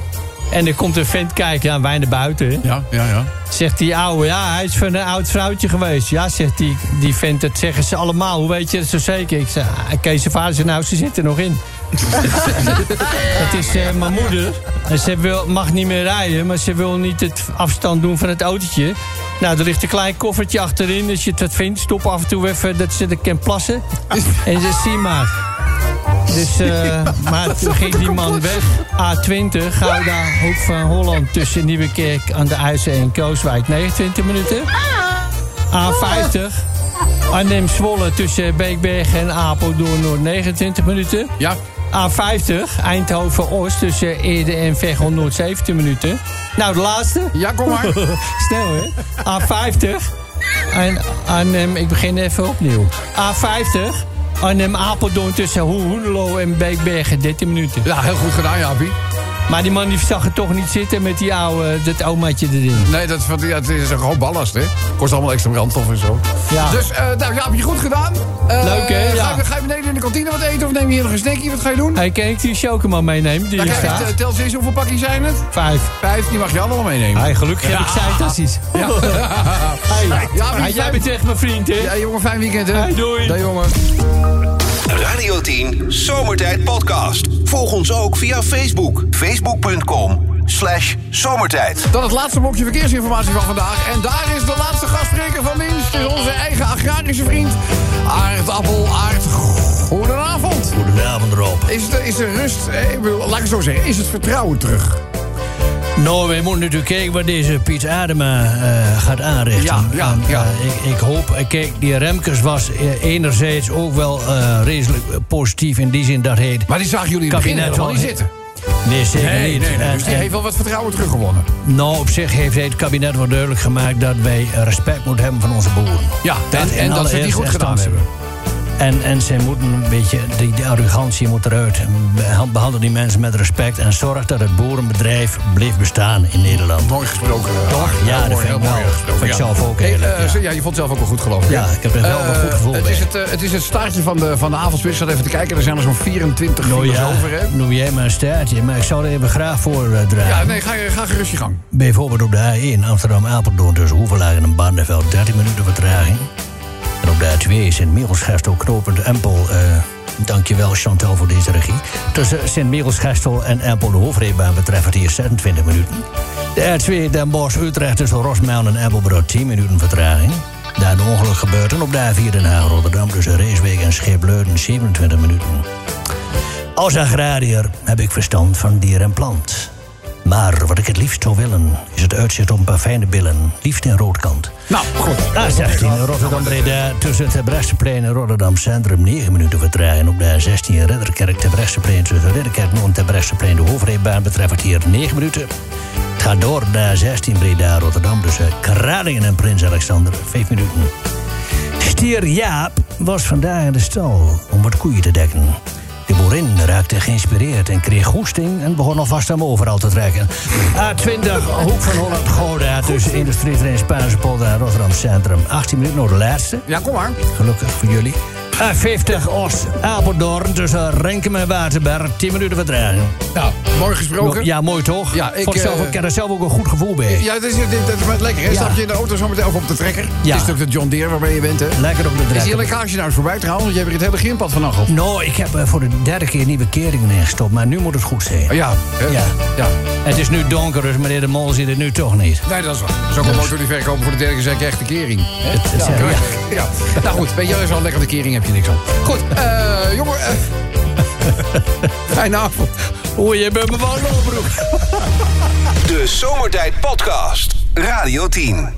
En er komt een vent kijken, ja, wij naar buiten. hè. Ja, ja, ja. Zegt die ouwe, ja, hij is van een oud vrouwtje geweest. Ja, zegt die, die vent, dat zeggen ze allemaal. Hoe weet je dat zo zeker? Ik zeg, ah, Kees vader zei, nou, ze zit er nog in. [laughs] Het is eh, mijn moeder. En ze wil, mag niet meer rijden, maar ze wil niet het afstand doen van het autootje. Nou, er ligt een klein koffertje achterin. Als je het wat vindt, stop af en toe even dat ze er kan plassen. [laughs] En ze zie maar. Dus, eh, [laughs] maar toen ging die man weg. A20, Gouda, Hoek van Holland... tussen Nieuwekerk aan de IJssel en Kooswijk. 29 minuten. A50, Arnhem-Zwolle tussen Beekberg en Apeldoorn... Noord 29 minuten. Ja. A50, Eindhoven-Oost tussen Ede en Veghel Noord 17 minuten. Nou, de laatste. Ja, kom maar. [laughs] Snel, hè? A50. En Arnhem, ik begin even opnieuw. A50. Arnhem-Apeldoorn tussen Hoenelo en Beekbergen 13 minuten. Ja, heel goed gedaan, Jaapie. Maar die man die zag het toch niet zitten met die oude, dat omaatje erin. Nee, dat, ja, het is een gewoon ballast, hè. Kost allemaal extra brandstof en zo. Ja. Dus, eh nou, Jaapie, goed gedaan. Eh, Leuk, hè? Ga, Ja. je- ga je beneden in de kantine wat eten of neem je hier nog een snackje? Wat ga je doen? Hey, kan ik die chocoma meenemen die Ja, hier kijk, staat? eh, tel ze eens, hoeveel pakjes zijn het? Vijf. Vijf, die mag je allemaal meenemen. Hey, gelukkig heb ik zijtassies. [laughs] Ja. Hey, Ja, jij bent echt mijn vriend, hè? Ja, jongen, fijn weekend, hè? Hey, doei. Dag, jongen. Radio 10 Zomertijd Podcast. Volg ons ook via Facebook. Facebook.com slash zomertijd. Dan het laatste blokje verkeersinformatie van vandaag. En daar is de laatste gastspreker van dienst. Onze eigen agrarische vriend. Aard Appel, Aard. Goedenavond. Goedenavond, Rob. Is, het, is er rust? eh, laat ik het zo zeggen. Is het vertrouwen terug? Nou, wij moeten natuurlijk kijken wat deze Piet Adema eh, gaat aanrichten. Ja, ja, En, ja. eh, ik, ik hoop, kijk, die Remkes was eh, enerzijds ook wel eh redelijk positief in die zin dat hij... Maar die zagen jullie in het kabinet wel- niet zitten. Nee, zeker Nee, niet. nee, Dus die heeft wel wat vertrouwen teruggewonnen. nou, op zich heeft hij het kabinet wel duidelijk gemaakt... dat wij respect moeten hebben van onze boeren. Ja, Dat en, dat ze allereerste goed gedaan hebben. En, en ze moeten een beetje, die, die arrogantie moet eruit. Behandel die mensen met respect en zorg dat het boerenbedrijf blijft bestaan in Nederland. Mooi gesproken. eh, Toch? Ja, Heel dat mooi, vind ik heel mooi wel. Vind ik ja. zelf ook eerlijk, eh, ja. je vond het zelf ook wel goed, geloof ik. Ja, ik heb er zelf wel Eh, goed gevoel het bij. is het, eh, het is het staartje van de, van de avondspits. Ik zat even te kijken. Er zijn er zo'n 24 Nou files ja, over, hè? noem jij maar een staartje, maar ik zou er even graag voor eh, draaien. Ja, nee, ga, ga gerust je gang. Bijvoorbeeld op de A1 Amsterdam-Apeldoorn tussen Hoevelaken en Barneveld 13 minuten vertraging. En op de A2 Sint-Michels-Gestel knopend Empel. eh dankjewel Chantal voor deze regie. Tussen Sint-Michels-Gestel en Empel de hoofdrijbaan betreft hier 26 minuten. De A2 Den Bosch-Utrecht tussen Rosmijl en Empelbrug 10 minuten vertraging. Daar een ongeluk gebeurd en op de A4 Den Haag-Rotterdam tussen Reeswijk en Scheepleuden 27 minuten. Als agrariër heb ik verstand van dier en plant. Maar wat ik het liefst zou willen, is het uitzicht op een paar fijne billen. Liefst in roodkant. Nou, goed. A16 Rotterdam-Breda tussen het Bresseplein en Rotterdam Centrum 9 minuten vertraging. Op de A16 Ridderkerk ter Bresseplein tussen Ridderkerk Noord en ter Bresseplein de hoofdrijbaan betreft hier 9 minuten. Het gaat door de A16 Breda Rotterdam tussen Kralingen en Prins Alexander 5 minuten. Stier Jaap was vandaag in de stal om wat koeien te dekken. De boerin raakte geïnspireerd en kreeg goesting en begon alvast hem overal te trekken. A20, Hoek van Holland, Gouda, tussen Industrieterrein Spaanse Polder en Rotterdam Centrum. 18 minuten nog de laatste. Ja, kom maar. Gelukkig voor jullie. A50, Os, Apeldoorn, tussen Renkum en Waterberg. 10 minuten vertraging. Nou, mooi gesproken. Ja, mooi toch? Ja, ik, zelf, eh, ik heb er zelf ook een goed gevoel bij. Ja, dat is, dat is, lekker, hè? Ja. Stap je in de auto zo meteen of op de trekker? Ja. Het is natuurlijk de John Deere waarmee je bent, hè? Lekker op de Is die trekker. lekkage nou eens voorbij trouwens? Want je hebt er het hele grindpad van af. Nou, ik heb eh, voor de derde keer nieuwe keringen ingestopt, maar nu moet het goed zijn. Ja, hè? Ja. ja. Het is nu donker, dus meneer de Mol ziet het nu toch niet. Nee, dat is waar. Dat is ook een motor die verkopen voor de derde keer zeg ik echt de kering. hè? Het- ja. ja. ja. Nou goed, weet je, wel lekker de kering, heb je niks aan. Goed, eh jongen. eh [laughs] Fijne avond. Oeh, je bent me wel een lolbroek. De Zomertijd Podcast. Radio 10.